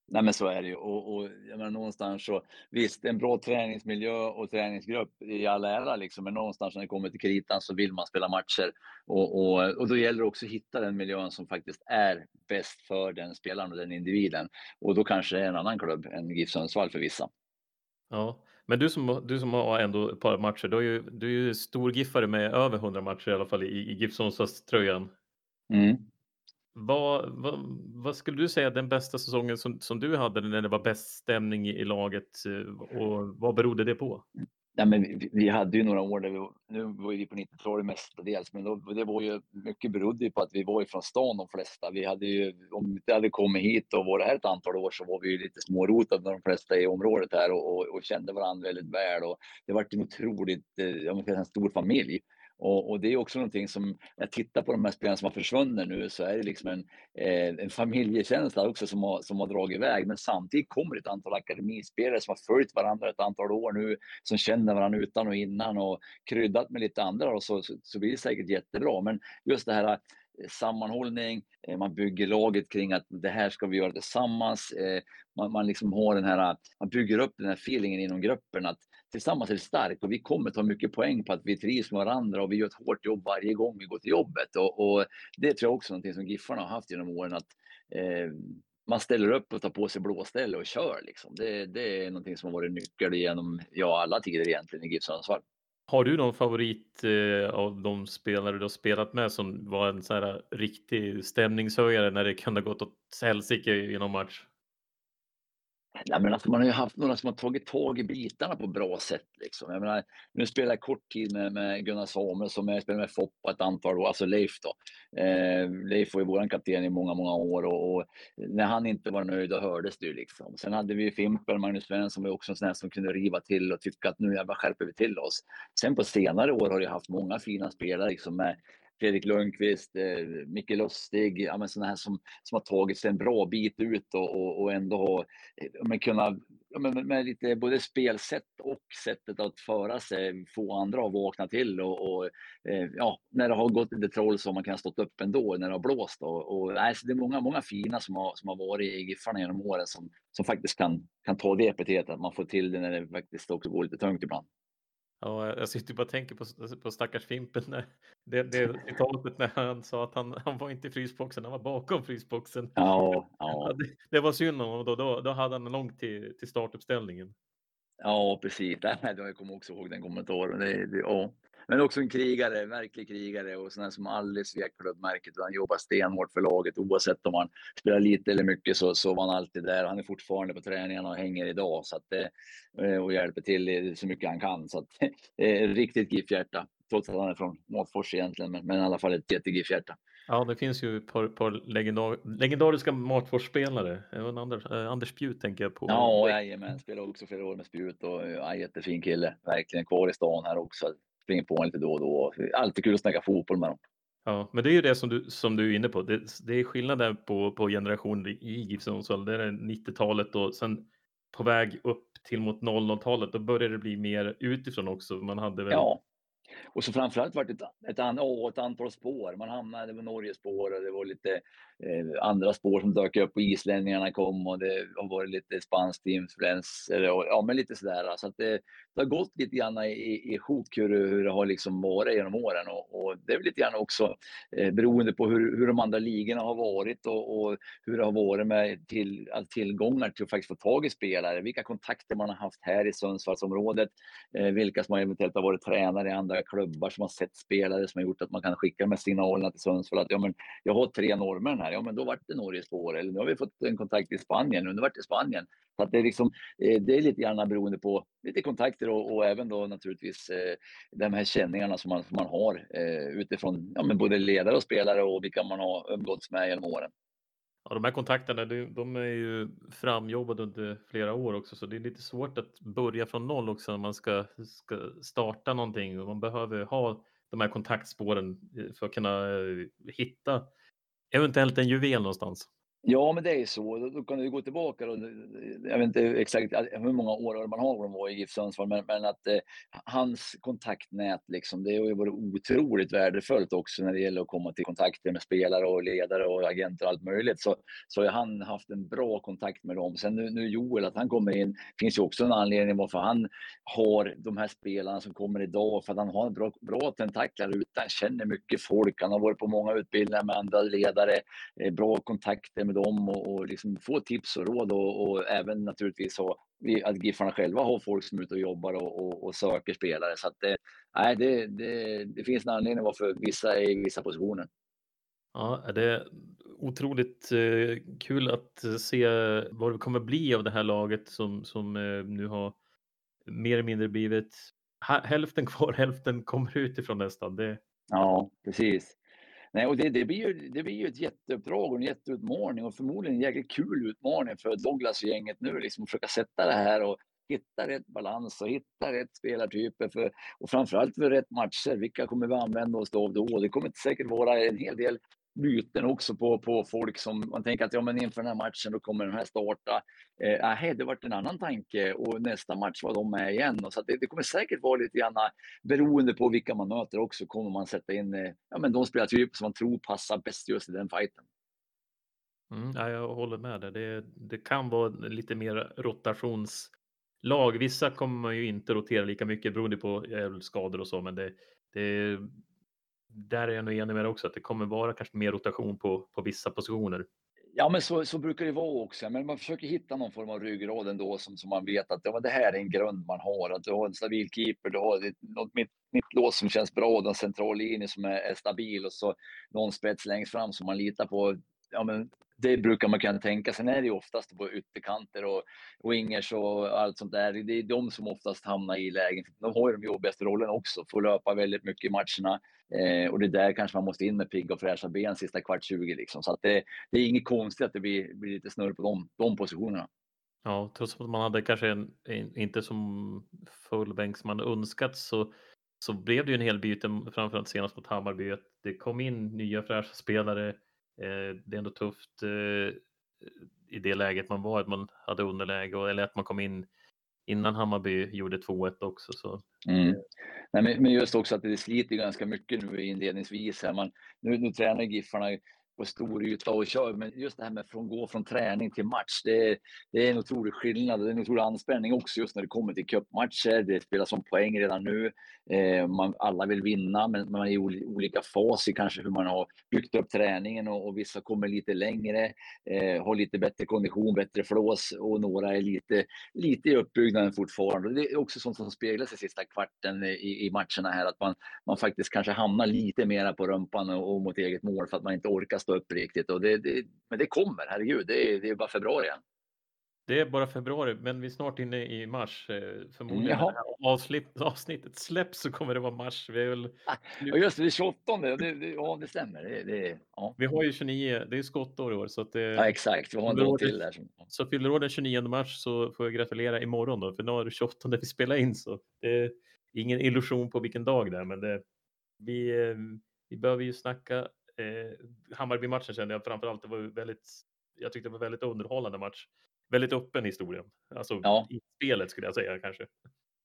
Nej, men så är det ju. Och, och jag menar, någonstans så visst, en bra träningsmiljö och träningsgrupp i all ära, liksom, men någonstans när det kommer till kritan så vill man spela matcher. Och, och, och då gäller det också att hitta den miljön som faktiskt är bäst för den spelaren och den individen. Och då kanske det är en annan klubb än GIF Sundsvall för vissa. Ja, men du som, du som har ändå ett par matcher, du är ju, du är ju stor giffare med över 100 matcher i alla fall i, i GIF Sundsvalls-tröjan. Mm. Vad, vad, vad skulle du säga den bästa säsongen som, som du hade när det var bäst stämning i, i laget eh, och vad berodde det på? Ja, men vi, vi hade ju några år där vi, nu var vi på 90-talet mestadels, men då, det var ju mycket berodde på att vi var ifrån stan de flesta. Vi hade ju, om vi inte hade kommit hit och varit här ett antal år så var vi ju lite smårotade med de flesta i området här och, och, och kände varandra väldigt väl och det var en otroligt, eh, jag måste säga en stor familj. Och, och, det är också någonting som, när jag tittar på de här spelarna som har försvunnit nu, så är det liksom en, eh, en familjekänsla också som har, som har dragit iväg. Men samtidigt kommer ett antal akademispelare som har följt varandra ett antal år nu, som känner varandra utan och innan och kryddat med lite andra och så, så, så blir det säkert jättebra. Men just det här eh, sammanhållning, eh, man bygger laget kring att det här ska vi göra tillsammans. Eh, man, man liksom har den här, man bygger upp den här feelingen inom gruppen att tillsammans är det starkt och vi kommer ta mycket poäng på att vi trivs med varandra och vi gör ett hårt jobb varje gång vi går till jobbet. Och, och det tror jag också är någonting som Giffarna har haft genom åren att eh, man ställer upp och tar på sig blåställ och kör. Liksom. Det, det är någonting som har varit nyckel genom ja, alla tider egentligen i GIF Sundsvall. Har du någon favorit eh, av de spelare du har spelat med som var en så här riktig stämningshöjare när det kunde gått åt helsike i någon match? Nej, men alltså man har ju haft några som har tagit tag i bitarna på bra sätt. Liksom. Jag menar, nu spelar jag kort tid med, med Gunnar Samuelsson, jag spelade med Foppa ett antal år, alltså Leif då. Eh, Leif var ju vår kapten i många, många år och, och, när han inte var nöjd, då hördes det ju liksom. Sen hade vi Fimpen, Magnus Svensson var också en sån här som kunde riva till och tycka att nu jävlar skärper vi till oss. Sen på senare år har jag haft många fina spelare liksom med Fredrik Lundqvist, eh, Micke Lustig, ja, men sådana här som, som har tagit sig en bra bit ut och, och, och ändå har men kunna, ja, men med lite både spelsätt och sättet att föra sig, få andra att vakna till och, och eh, ja, när det har gått lite troll så har man kunnat stått upp ändå när det har blåst. Och, och nej, så det är många, många fina som har, som har varit i Giffarna genom åren som, som faktiskt kan, kan ta det epitetet, att man får till det när det faktiskt också går lite tungt ibland. Ja, jag sitter bara och tänker på, på stackars Fimpen. När, det, det citatet när han sa att han, han var inte i frysboxen, han var bakom frysboxen. Ja, ja. Det, det var synd om honom, då, då, då hade han långt till, till startuppställningen. Ja, precis. Jag kommer också ihåg den kommentaren. Det, det, ja. Men också en krigare, en verklig krigare och sån som aldrig svek klubbmärket. Han jobbar stenhårt för laget oavsett om han spelar lite eller mycket så, så var han alltid där. Han är fortfarande på träningarna och hänger idag så att, och hjälper till så mycket han kan. Så att, riktigt GIF-hjärta. Trots att han är från Matfors egentligen, men, men i alla fall ett jätte-GIF-hjärta. Ja, det finns ju ett par, par legendar legendariska Matfors-spelare. Även Anders, äh, Anders Spjut tänker jag på. Ja, jajamän. Spelade också flera år med Spjut och ja, jättefin kille. Verkligen kvar i stan här också springer på honom lite då och då. Alltid kul att snacka fotboll med dem. Ja, men det är ju det som du, som du är inne på. Det, det är skillnaden på, på generationer i GIF Sundsvall. Det är 90-talet och sen på väg upp till mot 00-talet. Då börjar det bli mer utifrån också. Man hade väl ja. Och så framförallt var det ett, ett, an, oh, ett antal spår. Man hamnade på Norges spår och det var lite eh, andra spår som dök upp och islänningarna kom och det har varit lite spanskt influens. Ja, men lite sådär. Så att det, det har gått lite grann i, i sjok hur, hur det har liksom varit genom åren och, och det är väl lite grann också eh, beroende på hur, hur de andra ligorna har varit och, och hur det har varit med till, tillgångar till att faktiskt få tag i spelare. Vilka kontakter man har haft här i Sundsvallsområdet. Eh, vilka som eventuellt har varit tränare i andra klubbar som har sett spelare som har gjort att man kan skicka de här signalerna till Sundsvall att ja, men jag har tre norrmän här. Ja, men då vart det Norge spår eller nu har vi fått en kontakt i Spanien nu vart det Spanien. Så att det är liksom, eh, det är lite grann beroende på lite kontakter och, och även då naturligtvis eh, de här känningarna som man, som man har eh, utifrån ja, men både ledare och spelare och vilka man har umgåtts med genom åren. Ja, de här kontakterna, de är ju framjobbade under flera år också, så det är lite svårt att börja från noll också när man ska, ska starta någonting. Man behöver ha de här kontaktspåren eh, för att kunna eh, hitta eventuellt en juvel någonstans. Ja, men det är så. Då kan du gå tillbaka. Då. Jag vet inte exakt alltså, hur många år man har de var i GIF Sundsvall, men, men att eh, hans kontaktnät, liksom, det har ju varit otroligt värdefullt också när det gäller att komma till kontakter med spelare och ledare och agenter och allt möjligt. Så, så har han haft en bra kontakt med dem. Sen nu, nu Joel, att han kommer in, finns ju också en anledning varför han har de här spelarna som kommer idag, för att han har en bra, bra tentaklar ute. Han känner mycket folk, han har varit på många utbildningar med andra ledare, eh, bra kontakter med dem och, och liksom få tips och råd och, och även naturligtvis ha, att Giffarna själva har folk som är ute och jobbar och, och, söker spelare. Så att det, nej, det, det, det finns en anledning varför vissa är i vissa positioner. Ja, det är otroligt eh, kul att se vad det kommer bli av det här laget som, som eh, nu har mer eller mindre blivit hälften kvar, hälften kommer utifrån nästan. Det... Ja, precis. Nej, och det, det, blir ju, det blir ju ett jätteuppdrag och en jätteutmaning och förmodligen en jäkligt kul utmaning för Douglas-gänget nu, liksom försöka sätta det här och hitta rätt balans och hitta rätt spelartyper för, och framförallt för rätt matcher. Vilka kommer vi använda oss av då? Det kommer säkert vara en hel del byten också på, på folk som man tänker att ja, men inför den här matchen då kommer den här starta. Eh, äh, nej, det varit en annan tanke och nästa match var de med igen. Och så det, det, kommer säkert vara lite grann eh, beroende på vilka man möter också kommer man sätta in eh, ja, men de spelartyper som man tror passar bäst just i den fighten. Mm, ja, jag håller med dig. Det, det kan vara lite mer rotationslag. Vissa kommer man ju inte rotera lika mycket beroende på eh, skador och så, men det, det där är jag nog enig med också, att det kommer vara kanske mer rotation på, på vissa positioner. Ja, men så, så brukar det vara också. Men man försöker hitta någon form av ryggrad ändå som, som man vet att ja, det här är en grund man har. Att du har en stabil keeper, du har ett, något mitt, mittlås som känns bra, en central linje som är, är, stabil och så någon spets längst fram som man litar på. Ja, men det brukar man kunna tänka. Sen är det ju oftast på ytterkanter och wingers och allt sånt där. Det är de som oftast hamnar i lägen. De har ju de jobbigaste rollerna också, får löpa väldigt mycket i matcherna. Eh, och det är där kanske man måste in med pigga och fräscha ben sista kvart 20 liksom. Så att det, det är inget konstigt att det blir, blir lite snurr på de, de positionerna. Ja, trots att man hade kanske en, en, inte som full bänk som man önskat så, så blev det ju en hel byte, framförallt senast mot Hammarby, att det kom in nya fräscha spelare. Eh, det är ändå tufft eh, i det läget man var, att man hade underläge och, eller att man kom in innan Hammarby gjorde 2-1 också. Så. Mm. Nej, men just också att det sliter ganska mycket nu inledningsvis. Här. Man, nu, nu tränar Giffarna på stor yta och kör. Men just det här med att gå från träning till match, det är, det är en otrolig skillnad. Det är en otrolig anspänning också just när det kommer till cupmatcher. Det spelas om poäng redan nu. Eh, man, alla vill vinna, men man är i olika fas i kanske hur man har byggt upp träningen och, och vissa kommer lite längre, eh, har lite bättre kondition, bättre flås och några är lite, lite i uppbyggnaden fortfarande. Det är också sånt som speglas i sista kvarten i, i matcherna här, att man, man faktiskt kanske hamnar lite mera på rumpan och, och mot eget mål för att man inte orkar stå upp riktigt. Och det, det, men det kommer, herregud, det är, det är bara februari igen. Det är bara februari, men vi är snart inne i mars. Eh, förmodligen när här avsnittet släpps så kommer det vara mars. Vi är väl... Ja, just det, det är 28. Det, det, ja, det stämmer. Det, det, ja. Vi har ju 29, det är skottår i år. Så att det, ja, exakt. Vi har en dag till där. Så fyller år den 29 mars så får jag gratulera imorgon då, för nu är det 28 vi spelar in. Så det är ingen illusion på vilken dag det är, men det, vi, eh, vi behöver ju snacka eh, Hammarby-matchen kände jag framförallt, det var väldigt, jag tyckte det var väldigt underhållande match. Väldigt öppen historia, alltså ja. i spelet skulle jag säga kanske.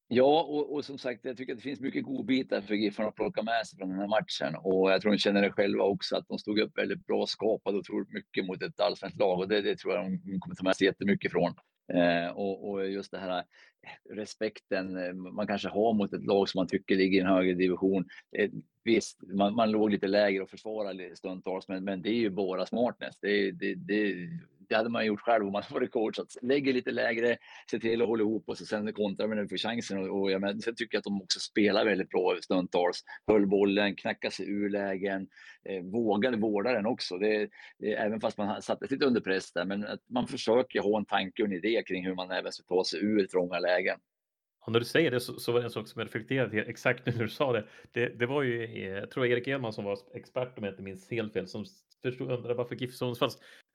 Ja, och, och, som sagt, jag tycker att det finns mycket godbitar för Giffarna att plocka med sig från den här matchen. Och jag tror de känner det själva också, att de stod upp väldigt bra, skapade och tror mycket mot ett allsvenskt lag. Och det, det, tror jag de kommer ta med sig jättemycket från. Eh, och, och, just det här eh, respekten eh, man kanske har mot ett lag som man tycker ligger i en högre division. Eh, visst, man, man låg lite lägre och försvarade stundtals, men, men det är ju bara smartness. Det, det, det, det hade man gjort själv om man varit coach. Att lägga lite lägre, se till att hålla ihop och så sen kontrar man när får chansen. Och, och jag sen tycker jag att de också spelar väldigt bra stundtals. Höll bollen, knackade sig ur lägen, eh, vågade vårda den också. Det, det, även fast man satte lite under press där, men att man försöker ha en tanke och en idé kring hur man även ska ta sig ur trånga lägen. Och när du säger det så, så var det en sak som jag reflekterade exakt nu när du sa det. Det, det var ju, eh, jag tror Erik Edman som var expert om jag inte minns helt fel, som förstod, undrade varför GIF Sundsvall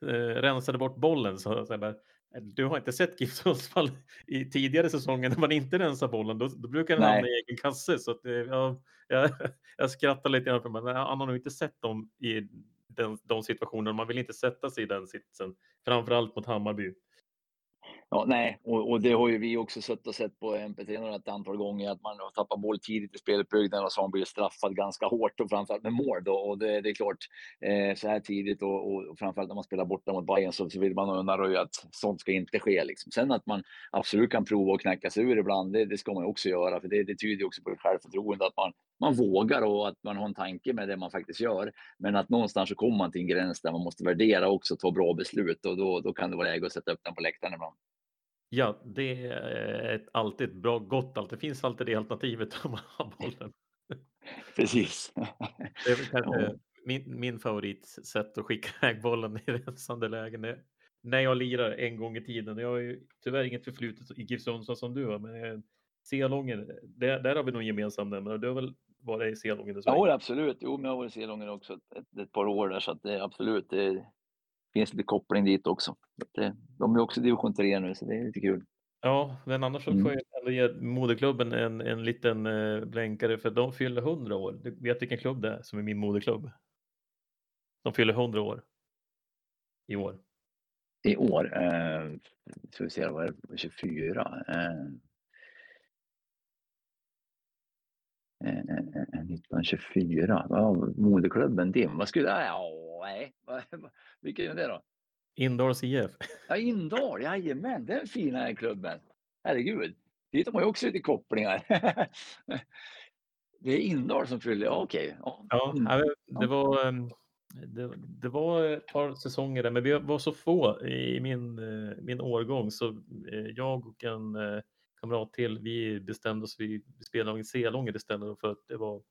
eh, rensade bort bollen. Så, så bara, du har inte sett GIF Sundsvall i tidigare säsonger när man inte rensar bollen. Då, då brukar den hamna i egen kasse. Så att, eh, jag, jag, jag skrattar lite grann för man, han har nog inte sett dem i den, de situationerna. Man vill inte sätta sig i den sitsen, framförallt mot Hammarby. Ja, nej, och, och, det har ju vi också suttit och sett på MP3 ett antal gånger att man har tappat boll tidigt i speluppbyggnaden och så har man blivit straffad ganska hårt och framförallt med mål då. Och det, det är klart, eh, så här tidigt och, och, och, framförallt när man spelar borta mot Bayern så, så vill man undanröja att sånt ska inte ske. Liksom. Sen att man absolut kan prova att knäcka sig ur ibland, det, det ska man också göra, för det, det tyder också på självförtroende att man, man vågar och att man har en tanke med det man faktiskt gör. Men att någonstans så kommer man till en gräns där man måste värdera också ta bra beslut och då, då kan det vara läge att sätta upp den på läktaren ibland. Ja, det är ett, alltid ett bra, gott allt. Det finns alltid det alternativet om man har bollen. Precis. Det är kanske min, min favoritsätt att skicka iväg bollen i rensande lägen. Det, när jag lirar en gång i tiden. Jag har ju tyvärr inget förflutet i GIF Sundsvall som du har, men Selången, där, där har vi nog gemensam nämnare. Du har väl varit i Selången? Ja, absolut. Jo, men jag har varit i Selången också ett, ett, ett, par år där, så att det absolut. Det, finns lite koppling dit också. Det, de är också division 3 nu, så det är lite kul. Ja, men annars så får mm. jag ändå ge moderklubben en, en liten eh, blänkare för de fyller 100 år. Du vet vilken klubb det är som är min moderklubb? De fyller 100 år i år. I år? Eh, ska vi se, vad är det? 24? Eh, 1924. Ja, moderklubben din. Vad skulle... Ja, nej. Vilken är det då? Indals IF. Ja, Indal. Jajamän, den fina klubben. Herregud. Dit har man ju också lite kopplingar. det är Indal som fyller... Ja, okej. Ja. ja, det var... Ehm, det, det, var ett par säsonger där, men vi var så få i min, eh, min årgång så eh, jag och en eh, kamrat till, vi bestämde oss, vi spelade i Selånger istället för att det var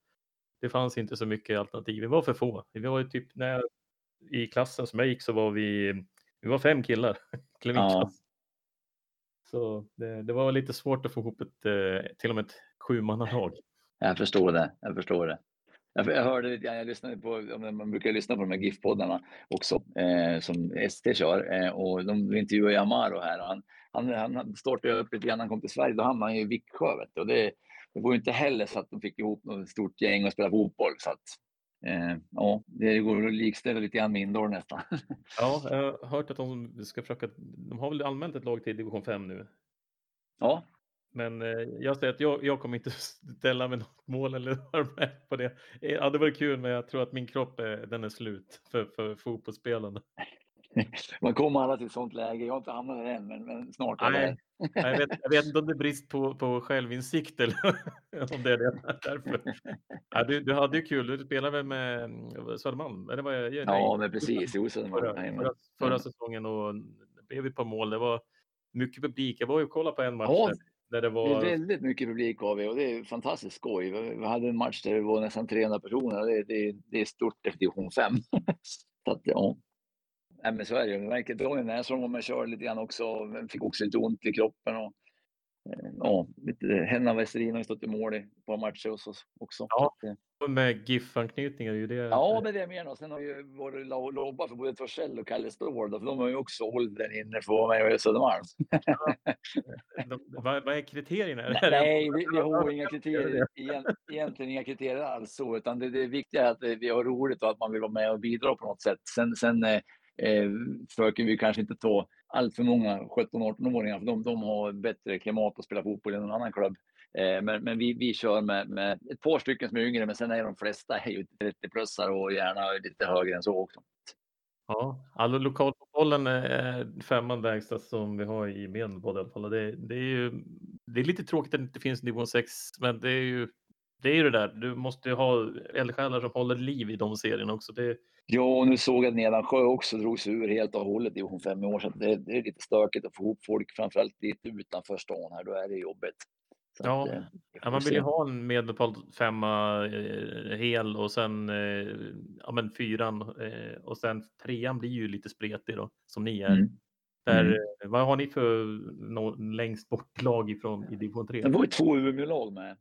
det fanns inte så mycket alternativ. Vi var för få. Vi var ju typ när i klassen som jag gick så var vi, vi var fem killar. ja. Så det, det, var lite svårt att få ihop ett, eh, till och med ett sjumannalag. Jag förstår det. Jag förstår det. Jag, hörde, jag lyssnade på, man brukar lyssna på de här GIF-poddarna också, eh, som ST kör. Eh, och de intervjuade Amaro här. Och han, han, han startade upp lite grann när han kom till Sverige. Då hamnade han i Viksjö. Och det, det var ju inte heller så att de fick ihop något stort gäng och spela fotboll. Så att, eh, ja, det går att likställa lite grann med indoor nästan. Ja, jag har hört att de ska försöka. De har väl anmält ett lag till division 5 nu. Ja. Men eh, jag säger att jag, jag kommer inte ställa mig något mål eller vara med på det. Ja, det var kul, men jag tror att min kropp är, den är slut för, för fotbollsspelarna. Man kommer alla till ett sånt läge. Jag har inte hamnat där än, men, men snart. Nej, jag, vet, jag vet inte om det är brist på, på självinsikt eller om det är det. Därför. Ja, du, du hade ju kul. Du spelade väl med mm, Södermalm? Eller var jag, nej, ja, men precis. Jo, Södermalm. Förra, förra, förra säsongen och det blev ett par mål. Det var mycket publik. Jag var ju och kollade på en match. Ja, där det var... Det väldigt mycket publik har vi och det är fantastiskt skoj. Vi hade en match där det var nästan 300 personer. Det, det, det är stort efter division 5. Så att, ja. Nej, men så är det ju. Märker Daniel Näsholm var med och körde lite grann också. Fick också lite ont i kroppen. Och, eh, ja, lite, Henna Westerin har ju stått i mål i ett par matcher hos oss också. Ja, och med GIF-anknytning är ju det. Ja, men det är mer och Sen har ju varit lobbat för både Torssell och Kalle Ståhl. För de har ju också åldern inne för att vara med i Södermalm. Ja. vad, vad är kriterierna? Nej, vi, vi har inga kriterier. Egentligen inga kriterier alls så, utan det, det viktiga är att vi har roligt och att man vill vara med och bidra på något sätt. Sen, sen eh, försöker vi kanske inte ta allt för många 17-18-åringar, för de, de har bättre klimat att spela fotboll i någon annan klubb. Eh, men men vi, vi kör med, med ett par stycken som är yngre, men sen är de flesta är ju 30-plussare och gärna lite högre än så också. Ja, alltså lokalfotbollen är femman lägsta som vi har i Medelpad i alla fall. Det, det, är ju det är lite tråkigt att det inte finns nivå 6, men det är ju det är ju det där. Du måste ju ha eldsjälar som håller liv i de serierna också. Det... Ja, och nu såg jag att Nedansjö också drog sig ur helt och hållet i division 5 i år, så det, det, är lite stökigt att få ihop folk, framförallt lite utanför stan här. Då är det jobbigt. Så ja, att, eh, ja, man vill ju ha en medelpad femma eh, hel och sen eh, ja, men fyran eh, och sen trean blir ju lite spretig då som ni är. Mm. Där, mm. Eh, vad har ni för no, längst bort lag ifrån i division 3? Det var ju två Umeå-lag med.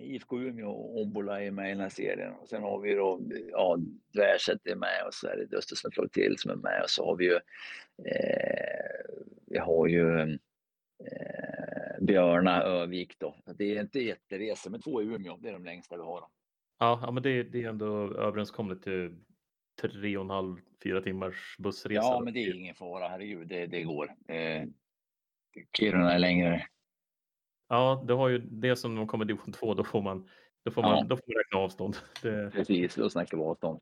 IFK Umeå och Obbola är med i den här serien. Och sen har vi då, ja, Dvärset är med och så är det Östersund till som är med och så har vi ju, eh, vi har ju eh, Björna Övik då. Det är inte jätteresor, men två i Umeå, det är de längsta vi har. Då. Ja, ja men det, det är ändå överenskommet till tre och en halv, fyra timmars bussresa. Ja, men det är ingen fara, herregud, det, det går. Eh, Kiruna är längre. Ja, det har ju det som de kommer division 2, då får man, då får man, ja. då får man räkna avstånd. Det... Precis, då snackar vi avstånd.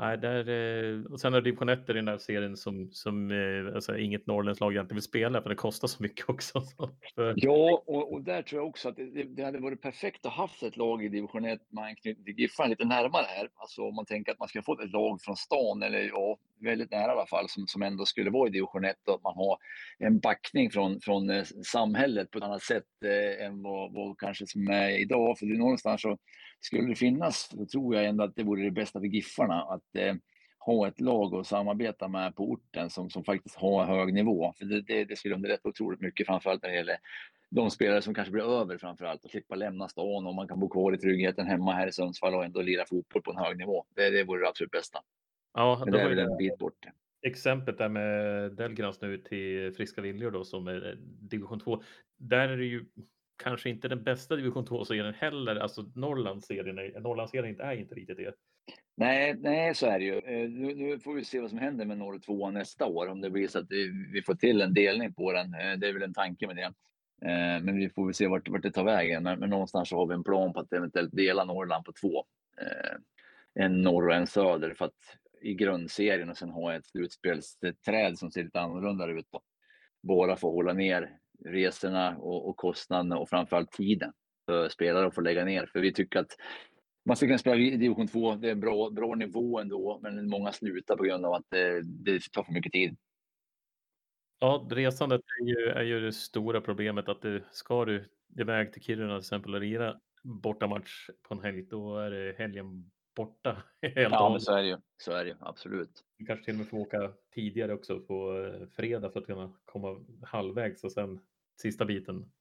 Nej, där, eh, och sen har division 1 i den där serien som, som eh, alltså, inget norrländskt lag egentligen vill spela för det kostar så mycket också. Ja, och, och, där tror jag också att det, det, hade varit perfekt att haft ett lag i division 1 med anknytning till Giffarna lite närmare här. Alltså om man tänker att man ska få ett lag från stan eller ja, väldigt nära i alla fall som, som ändå skulle vara i division 1 och att man har en backning från, från eh, samhället på ett annat sätt eh, än vad, vad kanske som är idag. För det någonstans så skulle det finnas, då tror jag ändå att det vore det bästa för Giffarna att eh, ha ett lag att samarbeta med på orten som, som faktiskt har hög nivå. För det, det, det skulle underlätta otroligt mycket, framförallt när det gäller de spelare som kanske blir över framförallt och slippa lämna stan och man kan bo kvar i tryggheten hemma här i Sundsvall och ändå lira fotboll på en hög nivå. Det, det vore det absolut bästa. Ja, Men det är väl en bit bort. Exemplet där med Delgrans nu till Friska Viljor då som är division 2. Där är det ju kanske inte den bästa division 2-serien heller. Alltså Norrlandsserien, Norrlandsserien är inte riktigt det. Nej, nej, så är det ju. Eh, nu, nu, får vi se vad som händer med norr 2 nästa år. Om det blir så att vi får till en delning på den. Eh, det är väl en tanke med det. Eh, men vi får väl se vart, vart det tar vägen. Men, men någonstans så har vi en plan på att eventuellt dela Norrland på två. En norr och en söder för att i grundserien och sen ha ett slutspelsträd som ser lite annorlunda ut. Då. för att hålla ner resorna och, och kostnaderna och framförallt tiden för spelare att få lägga ner. För vi tycker att man ska kunna spela i division 2. Det är en bra, bra nivå ändå, men många slutar på grund av att det, det tar för mycket tid. Ja, resandet är ju, är ju det stora problemet att det, ska du iväg till Kiruna till exempel och lira bortamatch på en helg, då är det helgen borta. Helt ja, men så är det ju. Så är det ju, absolut. Du kanske till och med får åka tidigare också på eh, fredag för att kunna komma halvvägs och sen sista biten.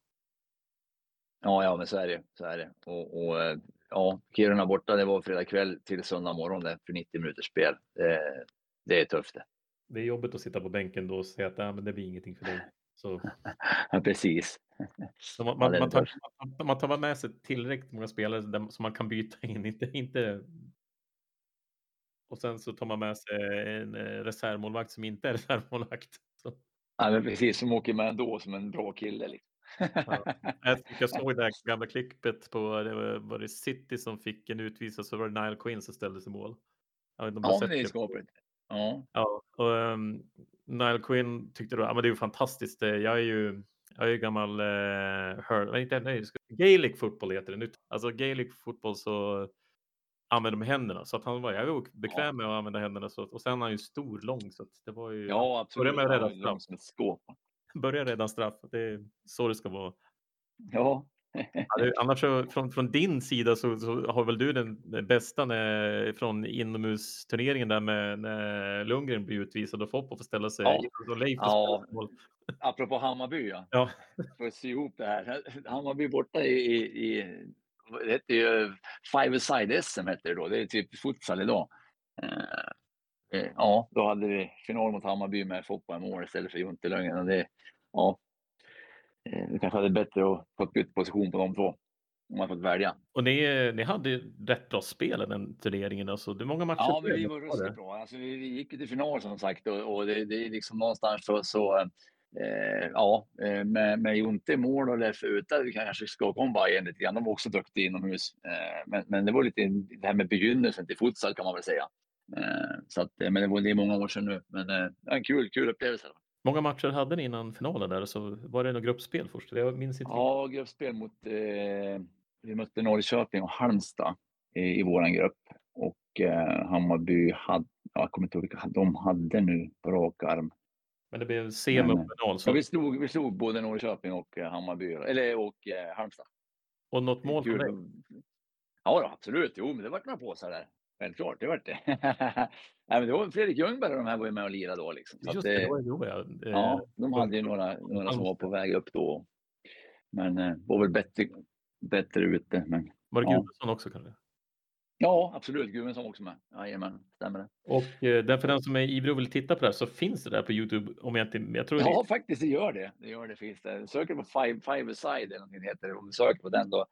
Ja, ja, men så är det. Så är det. Och, och eh, ja, Kiruna borta, det var fredag kväll till söndag morgon det, för 90 minuters spel. Det, det är tufft det. Det är jobbigt att sitta på bänken då och säga att äh, men det blir ingenting för dig. Så... ja, precis. Så man, man, man, tar, man, tar med sig tillräckligt många spelare som man kan byta in, inte, inte och sen så tar man med sig en eh, reservmålvakt som inte är reservmålvakt. Ja, men precis, som åker med ändå som en bra kille. Liksom. Ja. Jag såg det här gamla klippet på det var, var det City som fick en utvisning så var det Nile Quinn som ställdes i mål. Ja, de ja det är skapligt. Ja. ja och, um, Nile Quinn tyckte då, ja men det är ju fantastiskt. Jag är ju, jag är ju gammal, uh, hör, inte, nej, Gaelic fotboll heter det nu. Alltså Gaelic fotboll så använder med händerna. Så att han var, jag var bekväm med att använda händerna. Så, och sen är han ju stor, lång. Så det var ju, ja, absolut. Börja med att rädda straff. Som ett skåp. Börja redan straff. Det är så det ska vara. Ja. Annars så, från, från din sida så, så har väl du den, bästa när, från inomhusturneringen där med när Lundgren blir utvisad och Foppa får ställa sig. Ja. Och Leif ja. Apropå Hammarby ja. ja. För att sy ihop det här. Hammarby borta i, i det hette ju Five-a-side-SM hette det då. Det är typ futsal idag. Eh, eh, ja, då hade vi final mot Hammarby med Foppa i mål istället för Jonte Lundgren. Det, ja, eh, vi kanske hade bättre att få bytt position på de två. Om man fått välja. Och ni, ni hade rätt bra spel i den turneringen. Alltså, det många matcher. Ja, men vi var ruskigt bra. Alltså, vi, vi gick till final som sagt och, och det, det är liksom någonstans så, så eh, ja, eh, med, med Jonte i mål och Leffe ute, vi kanske ska komma Bayern lite grann. De var också duktiga inomhus. Eh, men, men det var lite det här med begynnelsen till futsal kan man väl säga. Eh, så att, men det var det är många år sedan nu. Men eh, en kul, kul upplevelse. Många matcher hade ni innan finalen där? Så var det något gruppspel först? Jag minns inte. Ja, gruppspel mot eh, vi mötte Norrköping och Halmstad i, i våran grupp och eh, Hammarby hade, jag kommer inte ihåg vilka de hade nu på rak arm. Men det blev semi och final. Så... Ja, vi, slog, vi slog både Norrköping och eh, Hammarby, eller och eh, Halmstad. Och något mål för dig? Ja, då, absolut. Jo, men det vart några påsar där. Självklart, det vart det. Nej, men det var Fredrik Ljungberg och de här var ju med och lirade då. Liksom. Just det, det var ju då ja. Ja, de hade ju några, några som var på väg upp då. Men eh, var väl bättre, bättre ute. Men, var det Gudmundsson ja. också kanske? Ja, absolut. Gudmundsson också med. Jajamän, stämmer det. Och eh, för den som är ivrig och vill titta på det här så finns det där på Youtube om jag inte... Jag tror ja, det... faktiskt det gör det. Det gör det. Finns det. Söker på Five, five Side eller någonting heter det. Om du söker på den då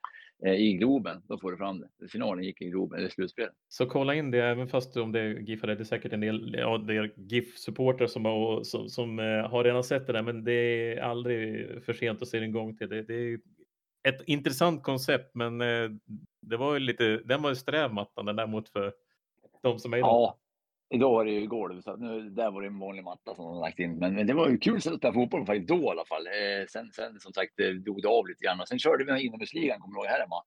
eh, i Globen, då får du fram det. Finalen gick i Globen, eller slutspelet. Så kolla in det, även fast om det är GIF, det är säkert en del ja, GIF-supportrar som, har, som, som eh, har redan sett det där, men det är aldrig för sent att se det en gång till. Det, det är ett intressant koncept, men eh, det var ju lite, den var ju sträv mattan den där mot för de som är Ja, idag var det ju golv, så nu, där var det en vanlig matta som de lagt in. Men, men det var ju kul sätt att spela fotboll faktiskt då i alla fall. Eh, sen, sen som sagt, det dog det av lite grann och sen körde vi inomhusligan, kommer du ihåg, här hemma.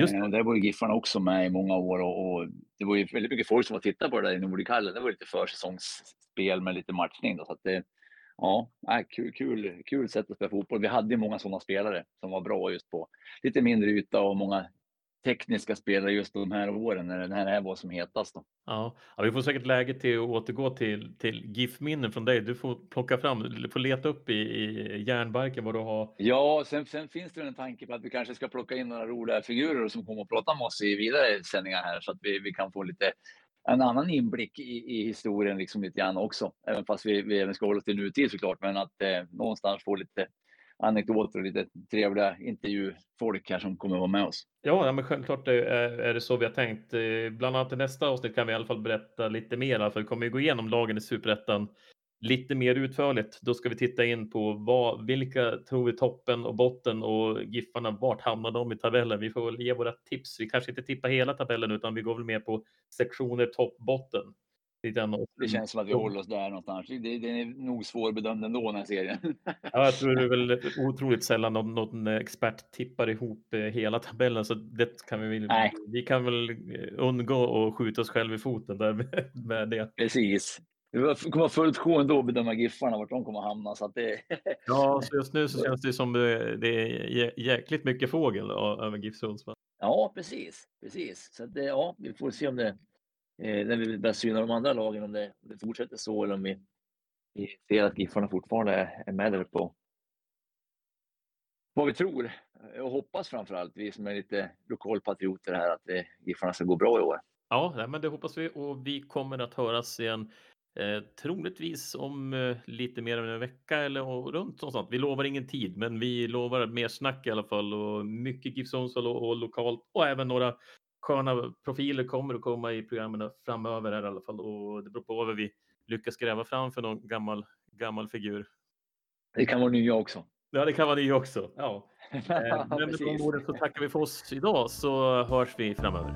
Just eh, och där var ju Giffarna också med i många år och, och, det var ju väldigt mycket folk som var tittade på det där i Nordikallen. Det var lite försäsongsspel med lite matchning då, så det, Ja, kul, kul, kul sätt att spela fotboll. Vi hade många sådana spelare som var bra just på lite mindre yta och många tekniska spelare just de här åren när det här var som hetast. Då. Ja, ja, vi får säkert läge till att återgå till, till GIF-minnen från dig. Du får plocka fram, du får leta upp i, i järnbarken vad du har. Ja, sen, sen finns det en tanke på att vi kanske ska plocka in några roliga figurer som kommer att prata med oss i vidare sändningar här så att vi, vi kan få lite en annan inblick i, i historien liksom lite grann också. Även fast vi, vi även ska hålla oss till nutid såklart, men att eh, någonstans få lite anekdoter och lite trevliga intervjufolk här som kommer att vara med oss. Ja, men självklart är, det så vi har tänkt. Eh, bland annat i nästa avsnitt kan vi i alla fall berätta lite mer, för vi kommer ju gå igenom lagen i Superettan lite mer utförligt. Då ska vi titta in på vad, vilka tror vi toppen och botten och Giffarna, vart hamnar de i tabellen? Vi får väl ge våra tips. Vi kanske inte tippar hela tabellen utan vi går väl mer på sektioner topp, botten. Det känns som att vi håller oss där någonstans. Det, det är nog svårbedömd ändå den här serien. ja, jag tror det är väl otroligt sällan någon, någon expert tippar ihop eh, hela tabellen, så det kan vi, Nej. vi kan väl eh, undgå att skjuta oss själva i foten där med, med det. Precis. Det kommer vara fullt sjå ändå att bedöma Giffarna, vart de kommer att hamna. Så att det... ja, så just nu så känns det som det, det är jäkligt mycket fågel över GIF Sundsvall. Ja, precis. precis. Så att det, ja, vi får se om det, eh, när vi börjar syna de andra lagen, om det, om det fortsätter så eller om vi, vi ser att Giffarna fortfarande är med där på vad vi tror och hoppas framför allt, vi som är lite lokalpatrioter här, att det, Giffarna ska gå bra i år. Ja, men det hoppas vi och vi kommer att höras igen Eh, troligtvis om eh, lite mer än en vecka eller och, runt och sånt. Vi lovar ingen tid, men vi lovar mer snack i alla fall och mycket GIF och, och, lokalt och även några sköna profiler kommer att komma i programmen framöver här i alla fall och det beror på vad vi lyckas gräva fram för någon gammal, gammal figur. Det kan vara nya också. Ja, det kan vara nya också. Ja. Eh, men med de orden så tackar vi för oss idag så hörs vi framöver.